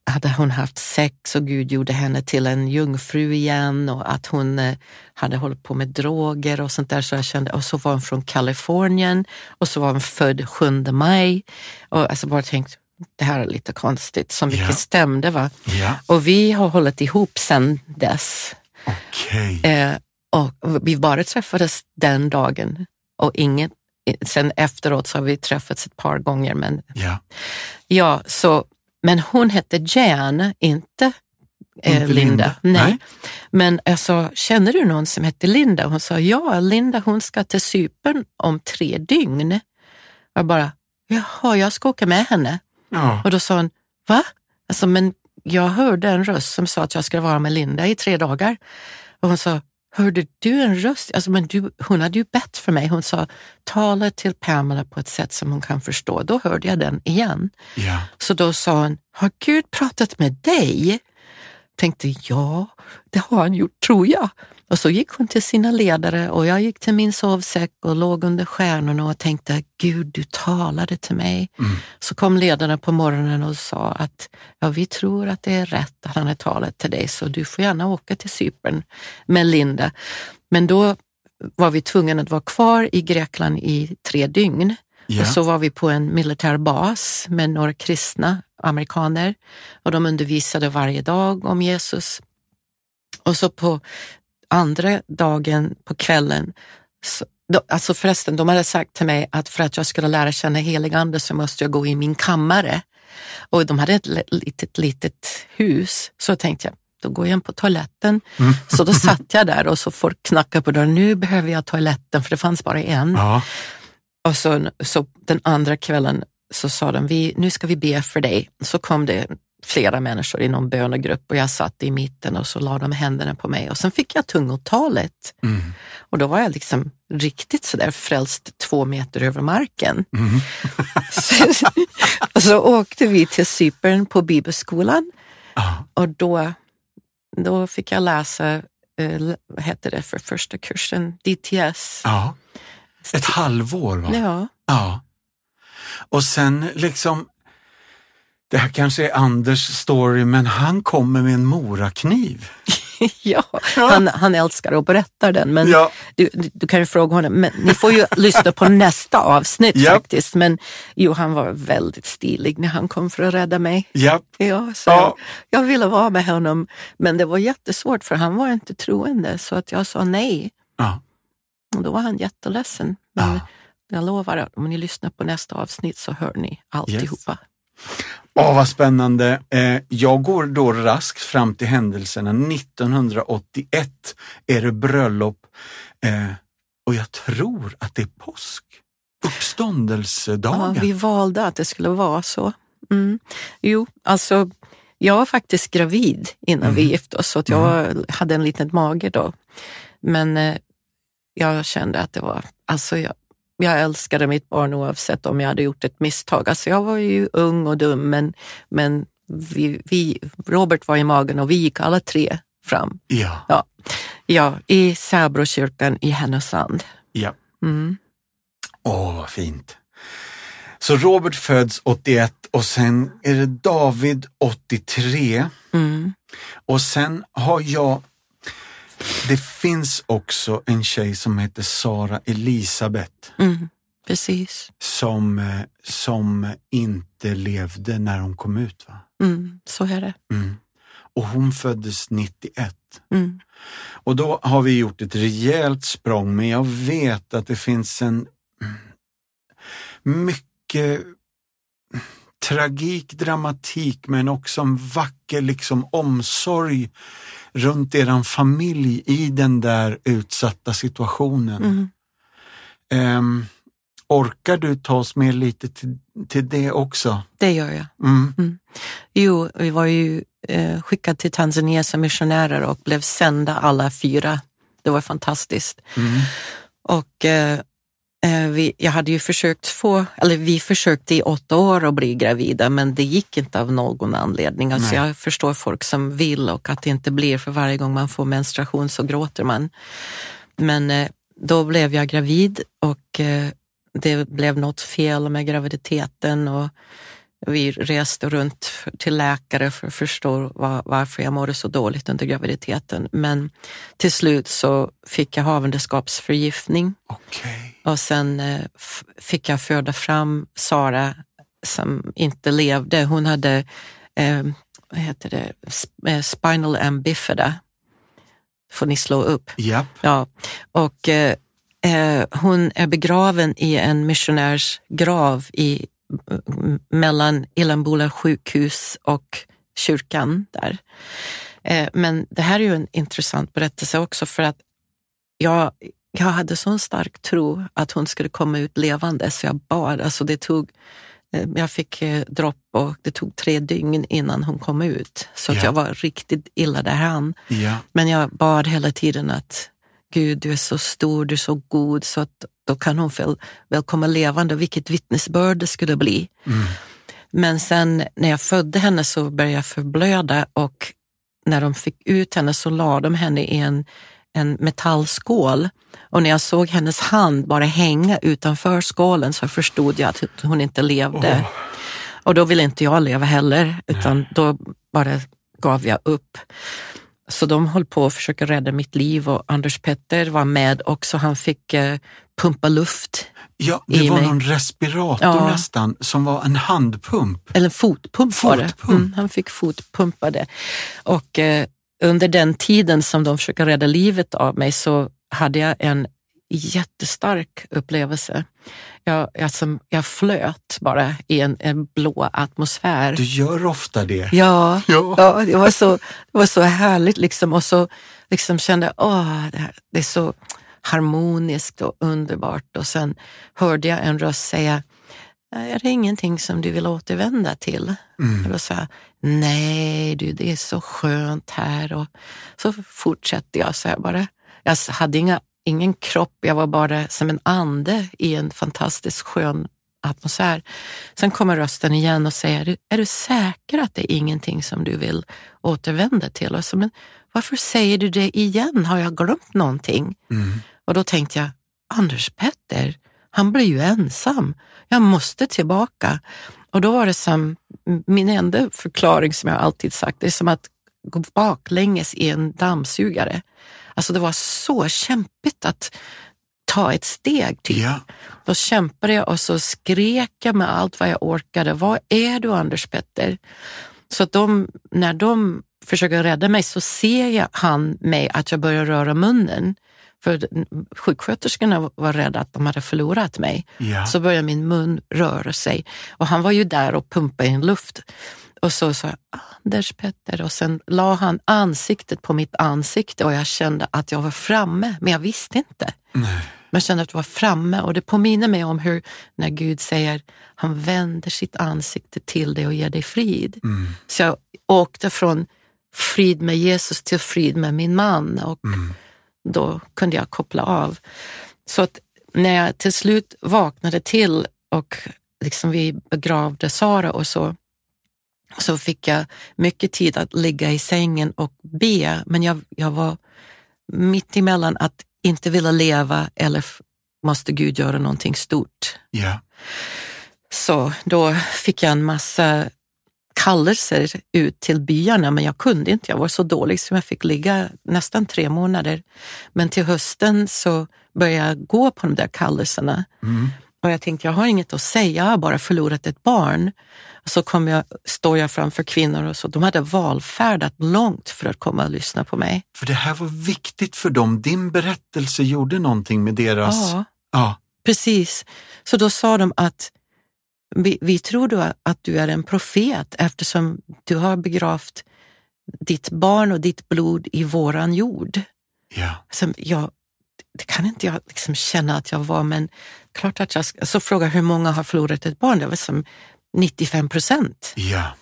hade hon haft sex och Gud gjorde henne till en jungfru igen och att hon eh, hade hållit på med droger och sånt där. Så jag kände, och så var hon från Kalifornien och så var hon född 7 maj. Och alltså bara tänkt, det här är lite konstigt, som vilket Ja. stämde va. Ja, Och vi har hållit ihop sedan dess. okej. Eh, och vi bara träffades den dagen och inget, sen efteråt så har vi träffats ett par gånger men Ja. Ja, så, men hon hette Jan, inte, eh, Linda. Linda. Nej. Nej. Men jag sa, känner du någon som heter Linda? Hon sa, ja, Linda hon ska till Cypern om tre dygn. Jag bara, jaha, jag ska åka med henne. Ja. Och då sa hon, va? Alltså, men jag hörde en röst som sa att jag skulle vara med Linda i tre dagar. Och hon sa, hörde du en röst? Alltså, men du, hon hade ju bett för mig. Hon sa, tala till Pamela på ett sätt som hon kan förstå. Då hörde jag den igen. Ja. Så då sa hon, har Gud pratat med dig? Tänkte, ja, det har han gjort, tror jag. Och så gick hon till sina ledare och jag gick till min sovsäck och låg under stjärnorna och tänkte, Gud, du talade till mig. Mm. Så kom ledarna på morgonen och sa att ja, vi tror att det är rätt att han har talat till dig, så du får gärna åka till Cypern med Linda. Men då var vi tvungna att vara kvar i Grekland i tre dygn. Ja. Och så var vi på en militär bas med några kristna amerikaner och de undervisade varje dag om Jesus. Och så på andra dagen på kvällen, så, då, alltså förresten, de hade sagt till mig att för att jag skulle lära känna helig ande så måste jag gå i min kammare. Och de hade ett li- litet, litet hus, så tänkte jag, då går jag in på toaletten. Mm. Så då satt jag där och så folk knackade på dörren, nu behöver jag toaletten, för det fanns bara en. Ja. Och så, så den andra kvällen så sa de, vi, nu ska vi be för dig. Så kom det flera människor i någon bönegrupp och jag satt i mitten och så la de händerna på mig och sen fick jag tungotalet. Mm. Och då var jag liksom riktigt sådär frälst två meter över marken. Mm. Så, så åkte vi till Cypern på bibelskolan Ja. och då, då fick jag läsa, eh, vad hette det för första kursen, DTS. ja. Ett halvår va? Ja. Ja. Och sen liksom, det här kanske är Anders story, men han kommer med en morakniv. ja, han, han älskar att berätta den. Men Ja. du, du, du kan ju fråga honom, men ni får ju lyssna på nästa avsnitt Ja. faktiskt. Men jo, han var väldigt stilig när han kom för att rädda mig. Ja. Ja, så Ja. Jag, jag ville vara med honom, men det var jättesvårt för han var inte troende så att jag sa nej. Ja. Och då var han jätteledsen. Men Ja. jag lovar att om ni lyssnar på nästa avsnitt så hör ni alltihopa. Åh, vad spännande. Eh, jag går då raskt fram till händelserna. 1981 är det bröllop eh, och jag tror att det är påsk. Ja, Uppståndelsedagen. vi valde att det skulle vara så. Mm. Jo, alltså jag var faktiskt gravid innan vi Mm. gifte oss så jag hade en liten mage då. Men eh, jag kände att det var, alltså jag, jag älskade mitt barn oavsett om jag hade gjort ett misstag. Alltså jag var ju ung och dum men, men vi, vi, Robert var i magen och vi gick alla tre fram. Ja, Ja, i Säbrokyrkan i Härnösand. ja. Mm. Åh, vad fint. Så Robert föds 81 och sen är det David 83 Mm. och sen har jag det finns också en tjej som heter Sara Elisabeth Mm. Precis. som, eh, som inte levde när hon kom ut. Va? Mm. Så är det. Mm. Och hon föddes 91. Mm. Och då har vi gjort ett rejält språng, men jag vet att det finns en mycket tragik, dramatik, men också en vacker liksom omsorg runt eran familj i den där utsatta situationen. Mm. Ehm, orkar du ta oss med lite till, till det också? Det gör jag. Mm. Jo, vi var ju eh, skickade till Tanzania som missionärer och blev sända alla fyra. Det var fantastiskt. Mm. Och eh, vi, jag hade ju försökt få, eller vi försökte i åtta år att bli gravida men det gick inte av någon anledning. Alltså jag förstår folk som vill och att det inte blir för varje gång man får menstruation så gråter man. Men eh, då blev jag gravid och eh, det blev något fel med graviditeten och vi reste runt till läkare för att förstå var, varför jag mådde så dåligt under graviditeten. Men till slut så fick jag havandeskapsförgiftning. Okay. Och sen eh, fick jag föda fram Sara som inte levde. Hon hade eh, vad heter det? Eh, spinal ambifida. får ni slå upp. Yep. Ja. Och eh, eh, hon är begraven i en missionärs grav i mellan Illanbola sjukhus och kyrkan där. Eh, men det här är ju en intressant berättelse också för att jag, jag hade sån stark tro att hon skulle komma ut levande så jag bad. Alltså det tog, eh, jag fick eh, dropp och det tog tre dygn innan hon kom ut. Så att Ja. jag var riktigt illa däran. Ja. Men jag bad hela tiden att Gud, du är så stor, du är så god så att då kan hon väl, väl komma levande. Vilket vittnesbörd det skulle bli. Mm. Men sen när jag födde henne så började jag förblöda och när de fick ut henne så la de henne i en, en metallskål. Och när jag såg hennes hand bara hänga utanför skålen så förstod jag att hon inte levde. Åh. Och då ville inte jag leva heller, utan då bara gav jag upp. Så de höll på att försöka rädda mitt liv och Anders Petter var med också. Han fick eh, pumpa luft, Ja, det var mig. någon respirator Ja. nästan som var en handpump. eller fotpump var det. Fotpump. Mm, han fick fotpumpa det. Och eh, under den tiden som de försökte rädda livet av mig så hade jag en jättestark upplevelse. Jag, jag, som, jag flöt bara i en, en blå atmosfär. Du gör ofta det. Ja, Ja. ja det, var så, det var så härligt liksom och så liksom kände åh, det, här, det är så harmoniskt och underbart och sen hörde jag en röst säga är det ingenting som du vill återvända till? Mm. Och då sa jag, nej du, det är så skönt här. Och så fortsatte jag så här bara. Jag hade inga, ingen kropp, jag var bara som en ande i en fantastiskt skön atmosfär. Sen kommer rösten igen och säger, är du, är du säker att det är ingenting som du vill återvända till? Och så, men varför säger du det igen? Har jag glömt någonting? Mm. Och då tänkte jag, Anders Petter, han blir ju ensam. Jag måste tillbaka. Och då var det som, min enda förklaring som jag alltid sagt, det är som att gå baklänges i en dammsugare. Alltså det var så kämpigt att ta ett steg. Typ. Ja. Då kämpade jag och så skrek jag med allt vad jag orkade. Vad är du Anders Petter? Så att de, när de försöker rädda mig så ser jag han mig att jag börjar röra munnen. För sjuksköterskorna var rädda att de hade förlorat mig. Ja. Så började min mun röra sig och han var ju där och pumpade in luft. Och så sa jag, Anders Petter, och sen la han ansiktet på mitt ansikte och jag kände att jag var framme, men jag visste inte. Nej. Men jag kände att jag var framme och det påminner mig om hur när Gud säger, han vänder sitt ansikte till dig och ger dig frid. Mm. Så jag åkte från frid med Jesus till frid med min man och Mm. Då kunde jag koppla av. Så att när jag till slut vaknade till och liksom vi begravde Sara och så, så fick jag mycket tid att ligga i sängen och be, men jag, jag var mitt emellan att inte vilja leva eller måste Gud göra någonting stort. Ja. Så då fick jag en massa kallelser ut till byarna, men jag kunde inte. Jag var så dålig så jag fick ligga nästan tre månader. Men till hösten så började jag gå på de där kallelserna. Mm. Och jag tänkte, jag har inget att säga, jag har bara förlorat ett barn. Så kom jag, står jag framför kvinnor och så, de hade valfärdat långt för att komma och lyssna på mig. För det här var viktigt för dem. Din berättelse gjorde någonting med deras... Ja. Ja. Precis. Så då sa de att vi, vi tror då att du är en profet eftersom du har begravt ditt barn och ditt blod i våran jord. Ja. Som jag, det kan inte jag liksom känna att jag var, men klart att jag så fråga hur många har förlorat ett barn, det var som 95 procent. Ja.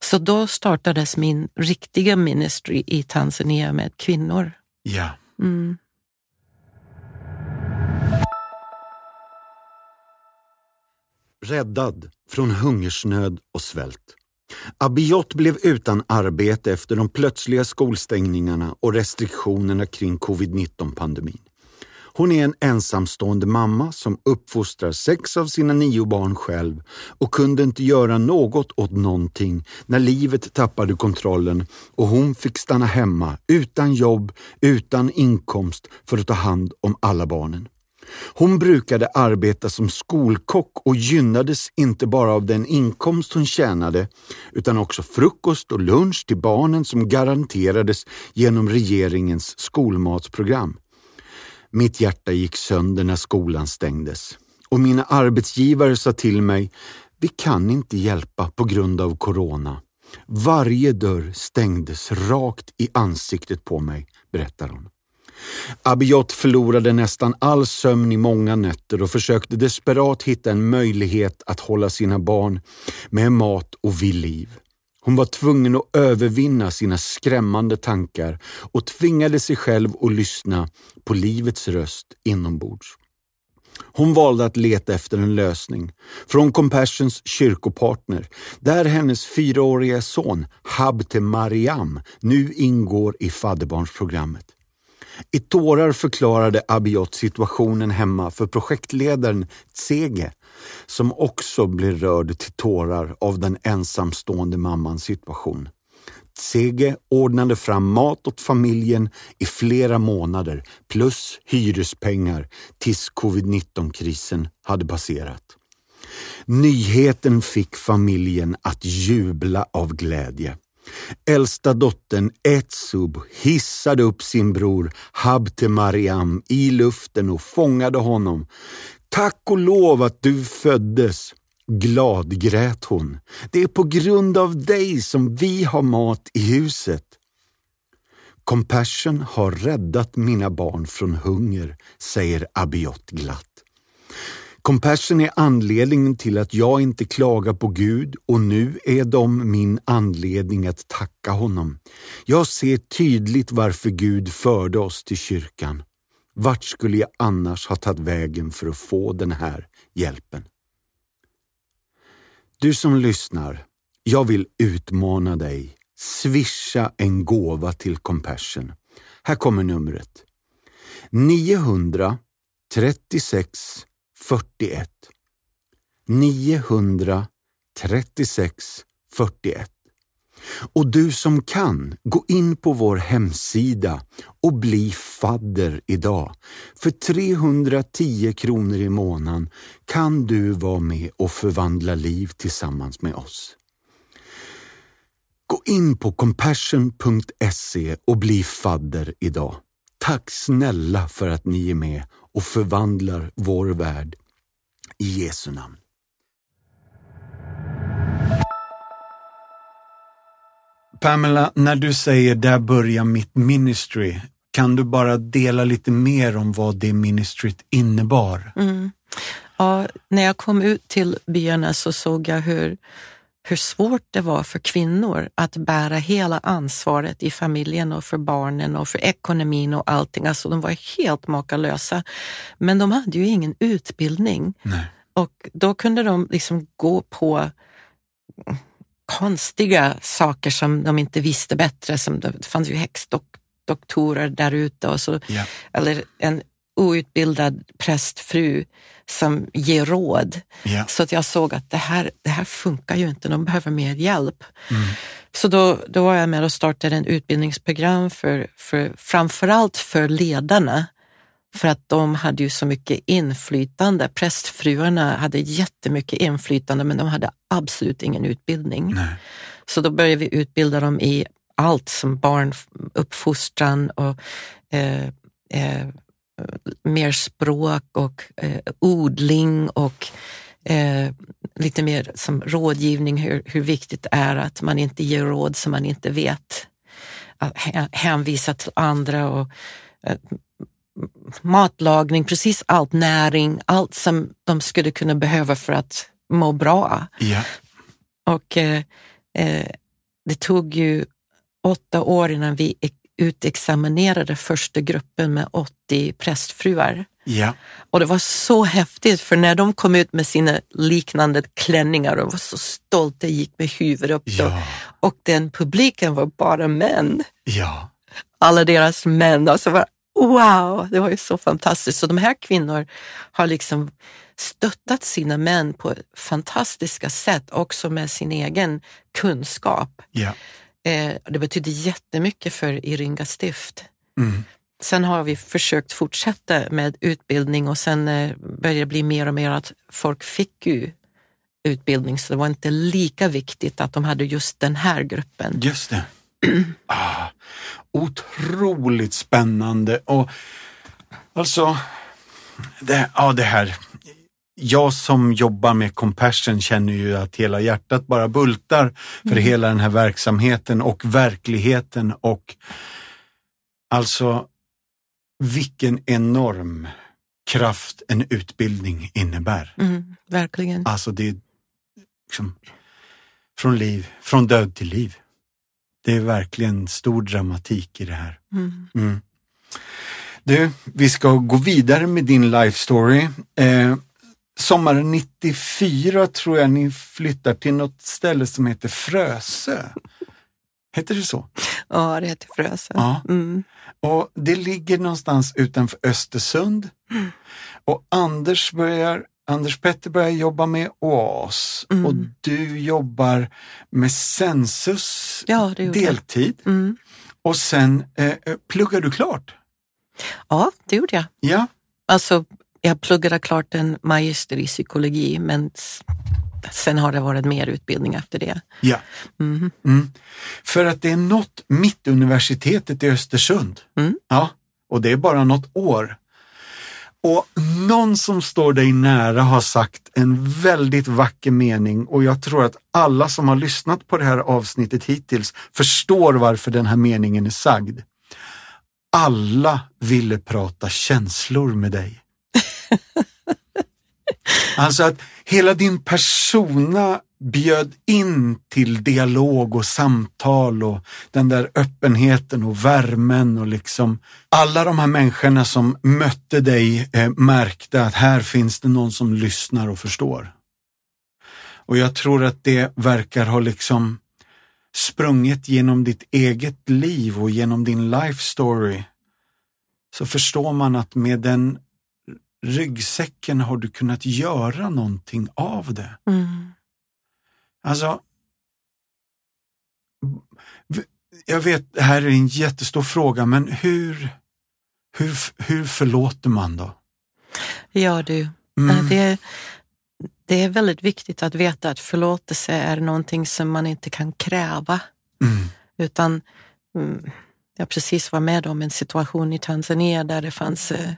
Så då startades min riktiga ministry i Tanzania med kvinnor. Ja. Mm. Räddad från hungersnöd och svält. Abiot blev utan arbete efter de plötsliga skolstängningarna och restriktionerna kring covid-19-pandemin. Hon är en ensamstående mamma som uppfostrar sex av sina nio barn själv och kunde inte göra något åt någonting när livet tappade kontrollen och hon fick stanna hemma utan jobb, utan inkomst för att ta hand om alla barnen. Hon brukade arbeta som skolkock och gynnades inte bara av den inkomst hon tjänade utan också frukost och lunch till barnen som garanterades genom regeringens skolmatsprogram. Mitt hjärta gick sönder när skolan stängdes och mina arbetsgivare sa till mig, vi kan inte hjälpa på grund av corona. Varje dörr stängdes rakt i ansiktet på mig, berättar hon. Abiot förlorade nästan all sömn i många nätter och försökte desperat hitta en möjlighet att hålla sina barn med mat och vid liv. Hon var tvungen att övervinna sina skrämmande tankar och tvingade sig själv att lyssna på livets röst inombords. Hon valde att leta efter en lösning från Compassions kyrkopartner där hennes fyraåriga son Habte Mariam nu ingår i fadderbarnsprogrammet. I tårar förklarade Abiot situationen hemma för projektledaren Tsege som också blev rörd till tårar av den ensamstående mammans situation. Tsege ordnade fram mat åt familjen i flera månader plus hyrespengar tills covid-19-krisen hade passerat. Nyheten fick familjen att jubla av glädje. Äldsta dottern Etsub hissade upp sin bror Habte Mariam i luften och fångade honom. Tack och lov att du föddes! Glad grät hon. Det är på grund av dig som vi har mat i huset. Compassion har räddat mina barn från hunger, säger Abiot glatt. Compassion är anledningen till att jag inte klagar på Gud och nu är de min anledning att tacka honom. Jag ser tydligt varför Gud förde oss till kyrkan. Vart skulle jag annars ha tagit vägen för att få den här hjälpen? Du som lyssnar, jag vill utmana dig. Swisha en gåva till Compassion. Här kommer numret. 936 41 936 41 och du som kan, gå in på vår hemsida och bli fadder idag. För 310 kronor i månaden kan du vara med och förvandla liv tillsammans med oss. Gå in på compassion.se och bli fadder idag. Tack snälla för att ni är med och förvandlar vår värld. I Jesu namn. Pamela, när du säger där börjar mitt ministry, kan du bara dela lite mer om vad det ministryt innebar? Mm. Ja, när jag kom ut till byarna så såg jag hur, hur svårt det var för kvinnor att bära hela ansvaret i familjen och för barnen och för ekonomin och allting. Alltså de var helt makalösa. Men de hade ju ingen utbildning. Nej. Och då kunde de liksom gå på konstiga saker som de inte visste bättre. Som det fanns ju häxdoktorer där ute och så, Ja. eller en outbildad prästfru som ger råd. Ja. Så att jag såg att det här, det här funkar ju inte, de behöver mer hjälp. Mm. Så då, då var jag med och startade en utbildningsprogram för, för framförallt för ledarna. För att de hade ju så mycket inflytande. Prästfruarna hade jättemycket inflytande men de hade absolut ingen utbildning. Nej. Så då började vi utbilda dem i allt som barnuppfostran och eh, eh, mer språk och eh, odling och eh, lite mer som rådgivning, hur, hur viktigt det är att man inte ger råd som man inte vet. Att hä- hänvisa till andra och eh, matlagning, precis allt, näring, allt som de skulle kunna behöva för att må bra. Ja. Och eh, eh, det tog ju åtta år innan vi utexaminerade första gruppen med 80 prästfruar. Ja. Och det var så häftigt för när de kom ut med sina liknande klänningar och var så stolta, gick med huvudet upp Ja. och den publiken var bara män. Ja. Alla deras män. Alltså var, wow, det var ju så fantastiskt. Så de här kvinnor har liksom stöttat sina män på fantastiska sätt, också med sin egen kunskap. Ja. Eh, det betyder jättemycket för Iringa stift. Mm. Sen har vi försökt fortsätta med utbildning och sen eh, började det bli mer och mer att folk fick ju utbildning så det var inte lika viktigt att de hade just den här gruppen. Just det. Ah, otroligt spännande och alltså, det, ja, det här. Jag som jobbar med Compassion känner ju att hela hjärtat bara bultar för hela den här verksamheten och verkligheten och alltså vilken enorm kraft en utbildning innebär. Mm, verkligen. Alltså det är liksom från liv, från död till liv. Det är verkligen stor dramatik i det här. Mm. Mm. Du, vi ska gå vidare med din life story. Eh, sommaren 94 tror jag ni flyttar till något ställe som heter Frösö. Heter det så? Ja, det heter Frösön. Ja. Mm. Och det ligger någonstans utanför Östersund. Och Anders, börjar, Anders Petter börjar jobba med OAS Mm. och du jobbar med Sensus Ja, deltid. Mm. Och sen eh, eh, pluggar du klart. Ja, det gjorde jag. Ja, Alltså, jag pluggade klart en magister i psykologi, men sen har det varit mer utbildning efter det. ja. Mhm. Mm. För att det är något Mittuniversitetet i Östersund. Mm. Ja, och det är bara något år. Och någon som står dig nära har sagt en väldigt vacker mening och jag tror att alla som har lyssnat på det här avsnittet hittills förstår varför den här meningen är sagd. Alla ville prata känslor med dig. Alltså att hela din persona bjöd in till dialog och samtal och den där öppenheten och värmen och liksom alla de här människorna som mötte dig eh, märkte att här finns det någon som lyssnar och förstår. Och jag tror att det verkar ha liksom sprungit genom ditt eget liv och genom din life story. Så förstår man att med den ryggsäcken har du kunnat göra någonting av det. Mm. Alltså, jag vet, det här är en jättestor fråga, men hur, hur, hur förlåter man då? Ja, du. Mm. Eh, Det, det är väldigt viktigt att veta att förlåtelse är någonting som man inte kan kräva, Mm. utan mm, jag precis var med om en situation i Tanzania där det fanns eh,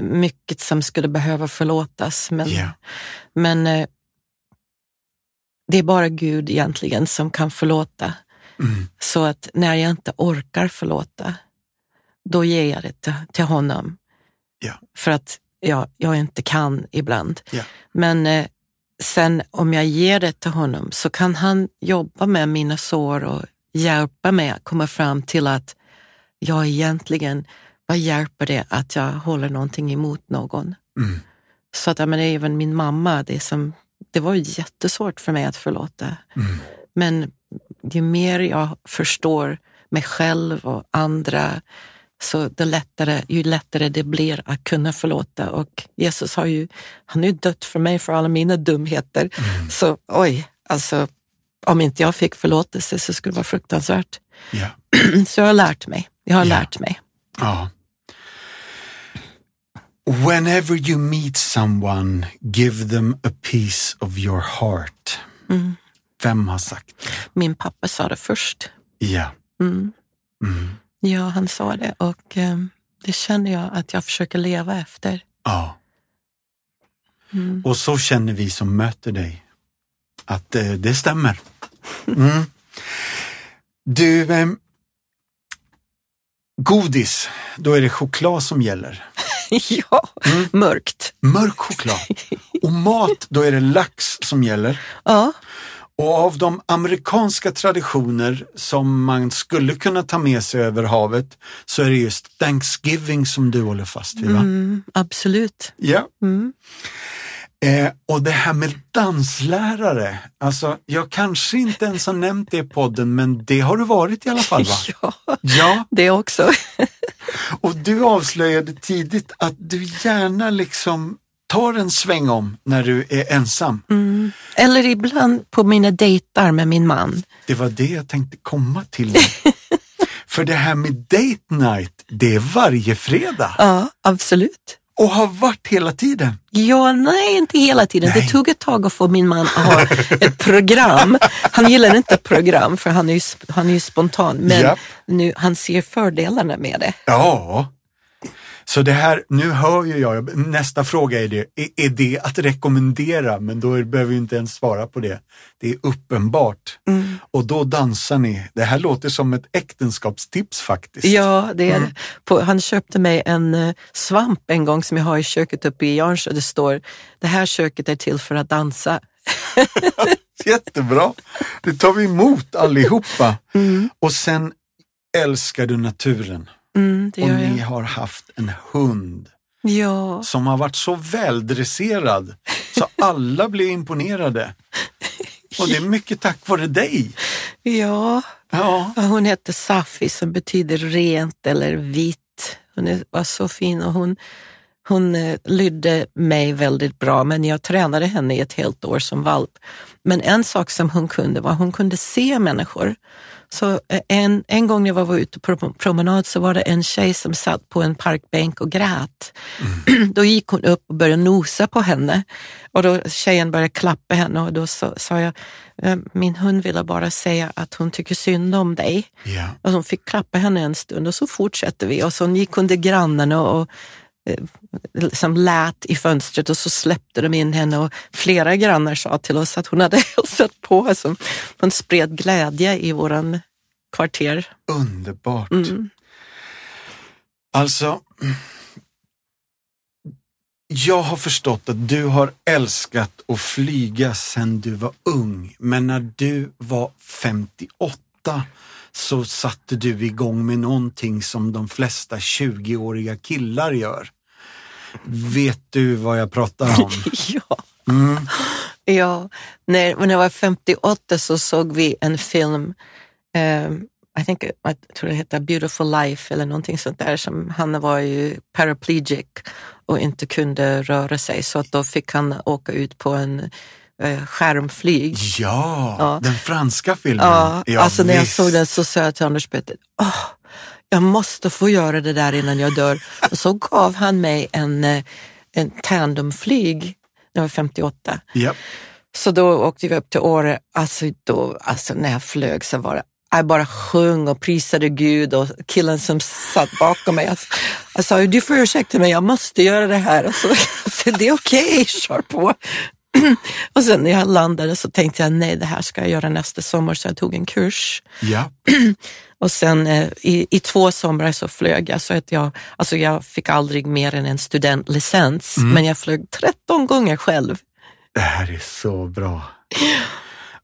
mycket som skulle behöva förlåtas. Men, Ja. men eh, det är bara Gud egentligen som kan förlåta. Mm. Så att när jag inte orkar förlåta, då ger jag det till, honom. Ja. För att jag, jag inte kan ibland. Ja. Men eh, sen om jag ger det till honom så kan han jobba med mina sår och hjälpa mig att komma fram till att jag egentligen, vad hjälper det att jag håller någonting emot någon? Mm. Så att, ja, men även min mamma, det, som, det var jättesvårt för mig att förlåta. Mm. Men ju mer jag förstår mig själv och andra, så det lättare, ju lättare det blir att kunna förlåta. Och Jesus har ju, han har ju dött för mig för alla mina dumheter. Så oj, alltså om inte jag fick förlåtelse så skulle det vara fruktansvärt. Ja. Så jag har lärt mig. Jag har Ja. lärt mig. Ja. Whenever you meet someone, give them a piece of your heart. Mm. Vem har sagt det? Min pappa sa det först. Ja. Mm. Mm. Ja, han sa det och eh, det känner jag att jag försöker leva efter. ja. Mm. Och så känner vi som möter dig. Att eh, det stämmer. Mm. Du, eh, godis, då är det choklad som gäller. ja, Mm. mörkt. Mörk choklad. Och mat, då är det lax som gäller. Ja, Och av de amerikanska traditioner som man skulle kunna ta med sig över havet så är det just Thanksgiving som du håller fast vid. Va? Mm, absolut. Ja. Mm. Eh, och det här med danslärare, alltså jag kanske inte ens har nämnt det i podden men det har du varit i alla fall va? Ja, Ja, det också. och du avslöjade tidigt att du gärna liksom tar en sväng om när du är ensam. Mm. Eller ibland på mina dejtar med min man. Det var det jag tänkte komma till. För det här med date night, det är varje fredag Ja, absolut. Och har varit hela tiden. Ja, nej, inte hela tiden. Nej. Det tog ett tag att få min man att ha ett program. Han gillar inte program för han är ju, han är ju spontan, men Japp. nu, han ser fördelarna med det. Ja. Så det här, nu hör ju jag, nästa fråga är det, är, är det att rekommendera? Men då behöver vi inte ens svara på det. Det är uppenbart. Mm. Och då dansar ni. Det här låter som ett äktenskapstips faktiskt. Ja, det är Mm. på, Han köpte mig en eh, svamp en gång som jag har i köket uppe i Jarnsjö. Det står, det här köket är till för att dansa. Jättebra. Det tar vi emot allihopa. Och sen älskar du naturen. Mm, Och ni har haft en hund Ja, som har varit så väldresserad så alla blev imponerade. Och det är mycket tack vare dig. ja. Ja, Hon heter Safi som betyder rent eller vitt. Hon är, var så fin och hon, hon eh, lydde mig väldigt bra men jag tränade henne i ett helt år som valp. Men en sak som hon kunde var hon kunde se människor. Så eh, en, en gång när jag var ute på promenad så var det en tjej som satt på en parkbänk och grät. Då gick hon upp och började nosa på henne och då tjejen började klappa henne och då sa, sa jag, "Eh, min hund ville bara säga att hon tycker synd om dig. ja. Och hon fick klappa henne en stund och så fortsatte vi och så gick hon till grannarna och liksom lät i fönstret och så släppte de in henne och flera grannar sa till oss att hon hade hälsat på. Alltså, hon spred glädje i våran kvarter. underbart. Mm. Alltså, jag har förstått att du har älskat att flyga sedan du var ung, men när du var 58 så satte du igång med någonting som de flesta 20-åriga killar gör. Vet du vad jag pratar om? Ja. Mm. Ja, när, när jag var 58 så såg vi en film, eh, I think, jag tror det heter Beautiful Life eller någonting sånt där. Som, han var ju paraplegic och inte kunde röra sig så att då fick han åka ut på en eh, skärmflyg. Ja, Ja. den franska filmen. Ja, alltså när jag visst. såg den så sa jag till Anders Petter, åh, jag måste få göra det där innan jag dör. Och så gav han mig en, eh, en tandemflyg när jag var 58. Ja. Så då åkte vi upp till Åre. Alltså, då, alltså när jag flög så var det, jag bara sjöng och prisade Gud och killen som satt bakom mig, alltså, jag sa, du får ursäkta mig, jag måste göra det här. Och så, så det är okej, kör på. Och sen när jag landade så tänkte jag, nej det här ska jag göra nästa sommar, så jag tog en kurs. ja. Och sen eh, i, i två somrar så flög jag så att jag, alltså jag fick aldrig mer än en studentlicens, men jag flög 13 gånger själv. Det här är så bra.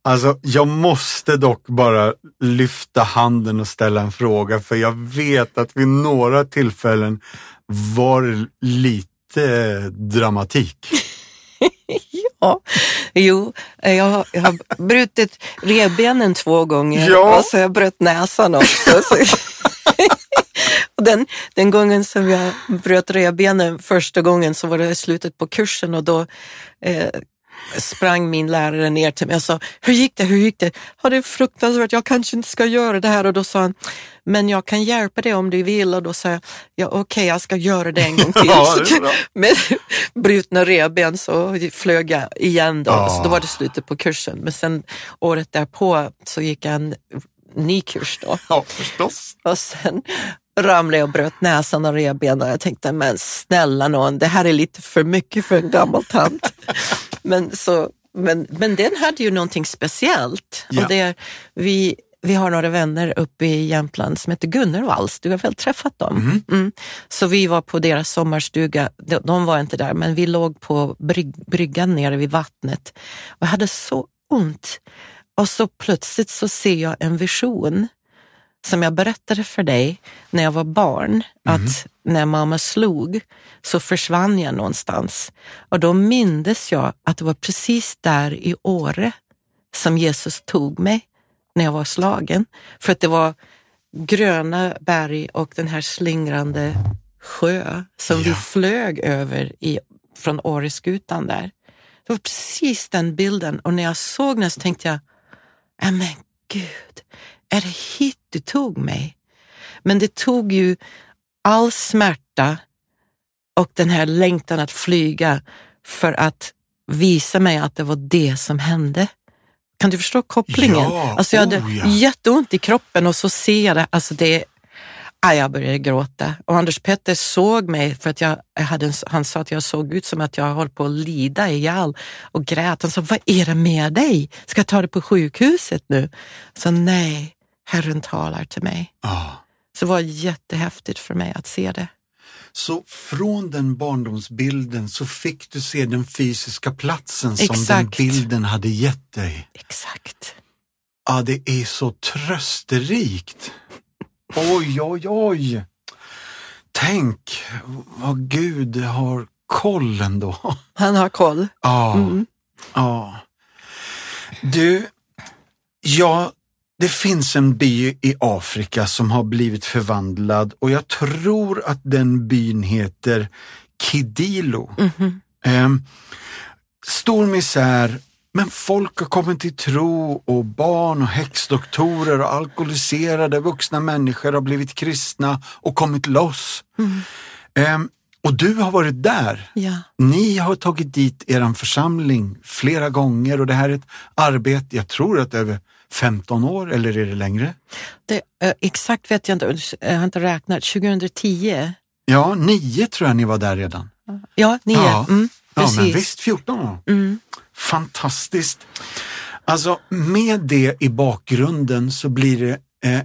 Alltså, jag måste dock bara lyfta handen och ställa en fråga för jag vet att vid några tillfällen var lite dramatik. Ja, jo, eh, jag har, jag har brutit revbenen två gånger Ja. och så har jag bröt näsan också. Så. och den, den gången som jag bröt revbenen första gången så var det slutet på kursen och då eh, sprang min lärare ner till mig och sa, hur gick det, hur gick det? Ja, det är fruktansvärt, jag kanske inte ska göra det här. Och då sa han, men jag kan hjälpa dig om du vill. Och då sa jag, ja okej, jag ska göra det en gång till. Ja, med brutna revben så flög jag igen då. Ja. Så då var det slutet på kursen. Men sen året därpå så gick jag en ny kurs då. Ja, förstås. Och sen ramlade jag och bröt näsan och revbenen och jag tänkte, men snälla någon, det här är lite för mycket för en gammal tant. men, så, men, men den hade ju någonting speciellt. Ja. Och det, vi, vi har några vänner uppe i Jämtland som heter Gunnar Walls. Du har väl träffat dem? Mm. Så vi var på deras sommarstuga. De, de var inte där, men vi låg på brygg, bryggan nere vid vattnet. Och jag hade så ont. Och så plötsligt så ser jag en vision som jag berättade för dig när jag var barn, att när mamma slog så försvann jag någonstans. Och då mindes jag att det var precis där i Åre som Jesus tog mig när jag var slagen. För att det var gröna berg och den här slingrande sjö som vi Ja. flög över i, från Åreskutan där. Det var precis den bilden och när jag såg den så tänkte jag, "Nej, men gud, är det hit du tog mig? Men det tog ju all smärta och den här längtan att flyga för att visa mig att det var det som hände. Kan du förstå kopplingen? Ja, alltså jag hade oh ja. jätteont i kroppen och så ser jag det. Alltså det ah, jag började gråta. Och Anders Petter såg mig för att jag, hade en, han sa att jag såg ut som att jag höll på att lida ihjäl och grät. Han sa, vad är det med dig? Ska jag ta dig på sjukhuset nu? Så nej, Herren talar till mig. Ja. Så det var jättehäftigt för mig att se det. Så från den barndomsbilden så fick du se den fysiska platsen som den bilden hade gett dig. Exakt. Ja, det är så trösterikt. Oj, oj, oj. Tänk vad Gud har koll ändå. Han har koll. Ja, Mm. ja. Du, ja, det finns en by i Afrika som har blivit förvandlad och jag tror att den byn heter Kidilo. Mhm. Ehm, stor misär, men folk har kommit till tro och barn och häxdoktorer och alkoholiserade vuxna människor har blivit kristna och kommit loss. Ehm, och du har varit där. Ja. Ni har tagit dit er församling flera gånger och det här är ett arbete, jag tror att över 15 år eller är det längre? Det, eh, exakt vet jag inte, jag har inte räknat. 2010? Ja, nio tror jag ni var där redan. Ja, nio. Ja. Mm, Ja, men visst 14 år. Mm. Fantastiskt. Alltså med det i bakgrunden så blir det eh,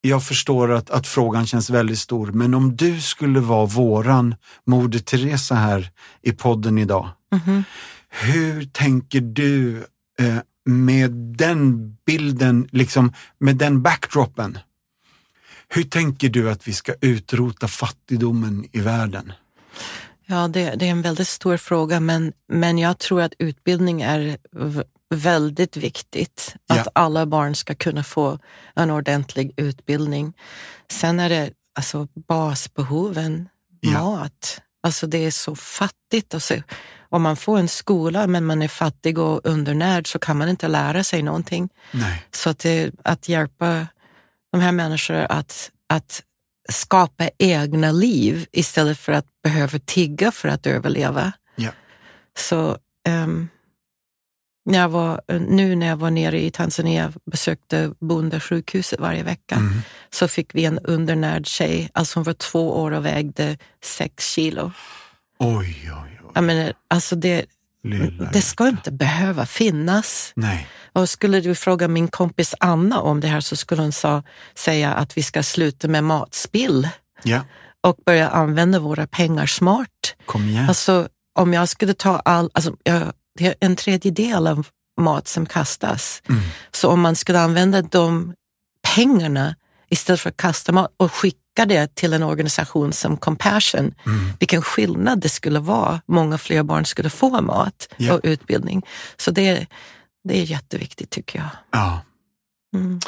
jag förstår att, att frågan känns väldigt stor, men om du skulle vara våran Moder Teresa här i podden idag, Mhm. hur tänker du eh, med den bilden, liksom med den backdropen? Hur tänker du att vi ska utrota fattigdomen i världen? Ja, det, det är en väldigt stor fråga, men, men jag tror att utbildning är väldigt viktigt. Att Ja. alla barn ska kunna få en ordentlig utbildning. Sen är det alltså basbehoven, Ja. mat. Alltså det är så fattigt. Alltså, om man får en skola men man är fattig och undernärd så kan man inte lära sig någonting. Nej. Så att, det, att hjälpa de här människorna att, att skapa egna liv istället för att behöva tigga för att överleva. Ja. Så ehm, när jag var, nu när jag var nere i Tanzania och besökte bondesjukhuset varje vecka Mm. så fick vi en undernärd tjej, alltså hon var två år och vägde sex kilo. Oj, oj, oj. Jag menar, alltså det, Lilla det ska inte behöva finnas. Nej. Och skulle du fråga min kompis Anna om det här så skulle hon sa, säga att vi ska sluta med matspill Ja, och börja använda våra pengar smart. kom igen. Alltså om jag skulle ta all, alltså, jag, det är en tredjedel av mat som kastas. Mm. Så om man skulle använda de pengarna istället för att kasta mat och skicka det till en organisation som Compassion, Mm. vilken skillnad det skulle vara. Många fler barn skulle få mat Ja. och utbildning. Så det, det är jätteviktigt tycker jag. Ja. Mm.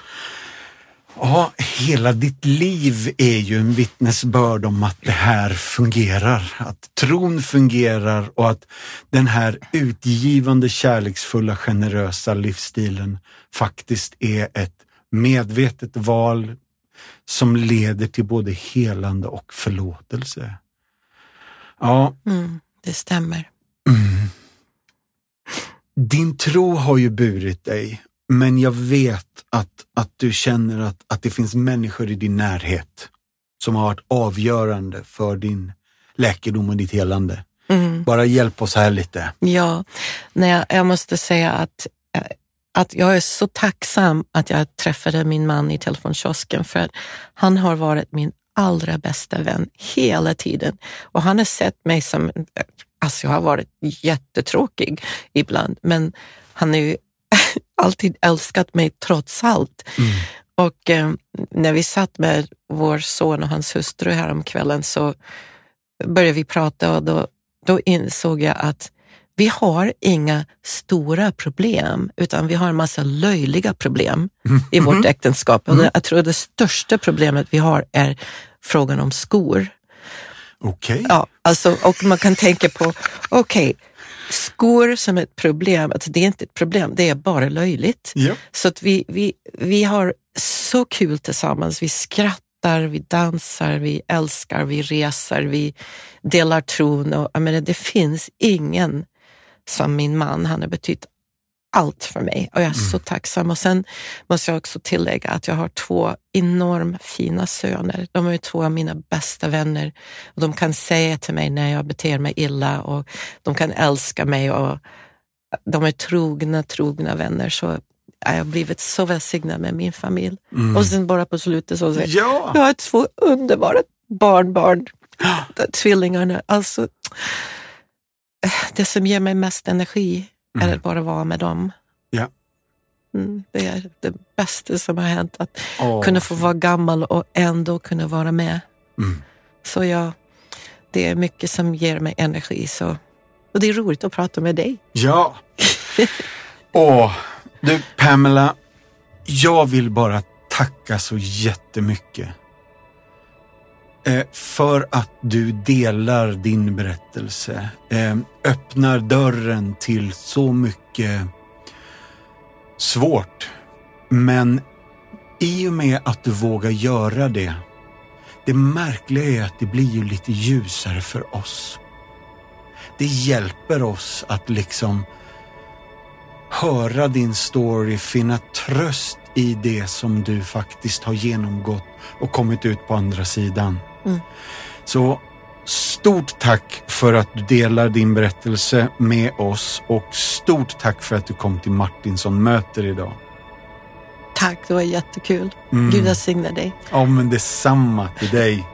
Ja, hela ditt liv är ju en vittnesbörd om att det här fungerar. Att tron fungerar och att den här utgivande, kärleksfulla, generösa livsstilen faktiskt är ett medvetet val som leder till både helande och förlåtelse. Ja, Mm, det stämmer. Mm. Din tro har ju burit dig, men jag vet att, att du känner att, att det finns människor i din närhet som har varit avgörande för din läkedom och ditt helande. Mm. Bara hjälp oss här lite. Ja, nej, jag, jag måste säga att, eh, att jag är så tacksam att jag träffade min man i telefonkiosken för att han har varit min allra bästa vän hela tiden. Och han har sett mig som, alltså jag har varit jättetråkig ibland, men han är ju alltid älskat mig trots allt. Mm. Och eh, när vi satt med vår son och hans hustru här om kvällen så började vi prata och då, då insåg jag att vi har inga stora problem, utan vi har en massa löjliga problem i vårt äktenskap. Och det, jag tror det största problemet vi har är frågan om skor. Okej. Ja, alltså, och man kan tänka på, okej, skor som ett problem, alltså det är inte ett problem, det är bara löjligt. Ja. Så att vi, vi, vi har så kul tillsammans, vi skrattar, vi dansar, vi älskar, vi reser, vi delar tron. Och, jag menar, det finns ingen som min man, han har betytt allt för mig och jag är så tacksam. Och sen måste jag också tillägga att jag har två enormt fina söner. De är två av mina bästa vänner. Och de kan säga till mig när jag beter mig illa och de kan älska mig och de är trogna, trogna vänner. Så jag har blivit så välsignad med min familj. Och sen bara på slutet så säger Ja. jag har två underbara barnbarn, tvillingarna. Alltså, det som ger mig mest energi är att bara vara med dem. Ja. Mm, det är det bästa som har hänt, att Åh, kunna få vara gammal och ändå kunna vara med. Mm. Så ja, det är mycket som ger mig energi. Så. Och det är roligt att prata med dig. Ja. Åh, du Pamela, jag vill bara tacka så jättemycket. Eh, för att du delar din berättelse. Eh, öppnar dörren till så mycket svårt. Men i och med att du vågar göra det, det märkliga är att det blir ju lite ljusare för oss. Det hjälper oss att liksom höra din story, finna tröst i det som du faktiskt har genomgått och kommit ut på andra sidan. Mm. Så stort tack för att du delar din berättelse med oss och stort tack för att du kom till Martinsson möter idag. Tack, det var jättekul. Mm. Gud välsigne dig. Ja, men detsamma till dig.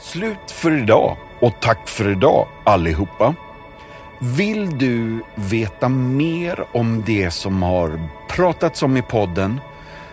Slut för idag och tack för idag allihopa. Vill du veta mer om det som har pratats om i podden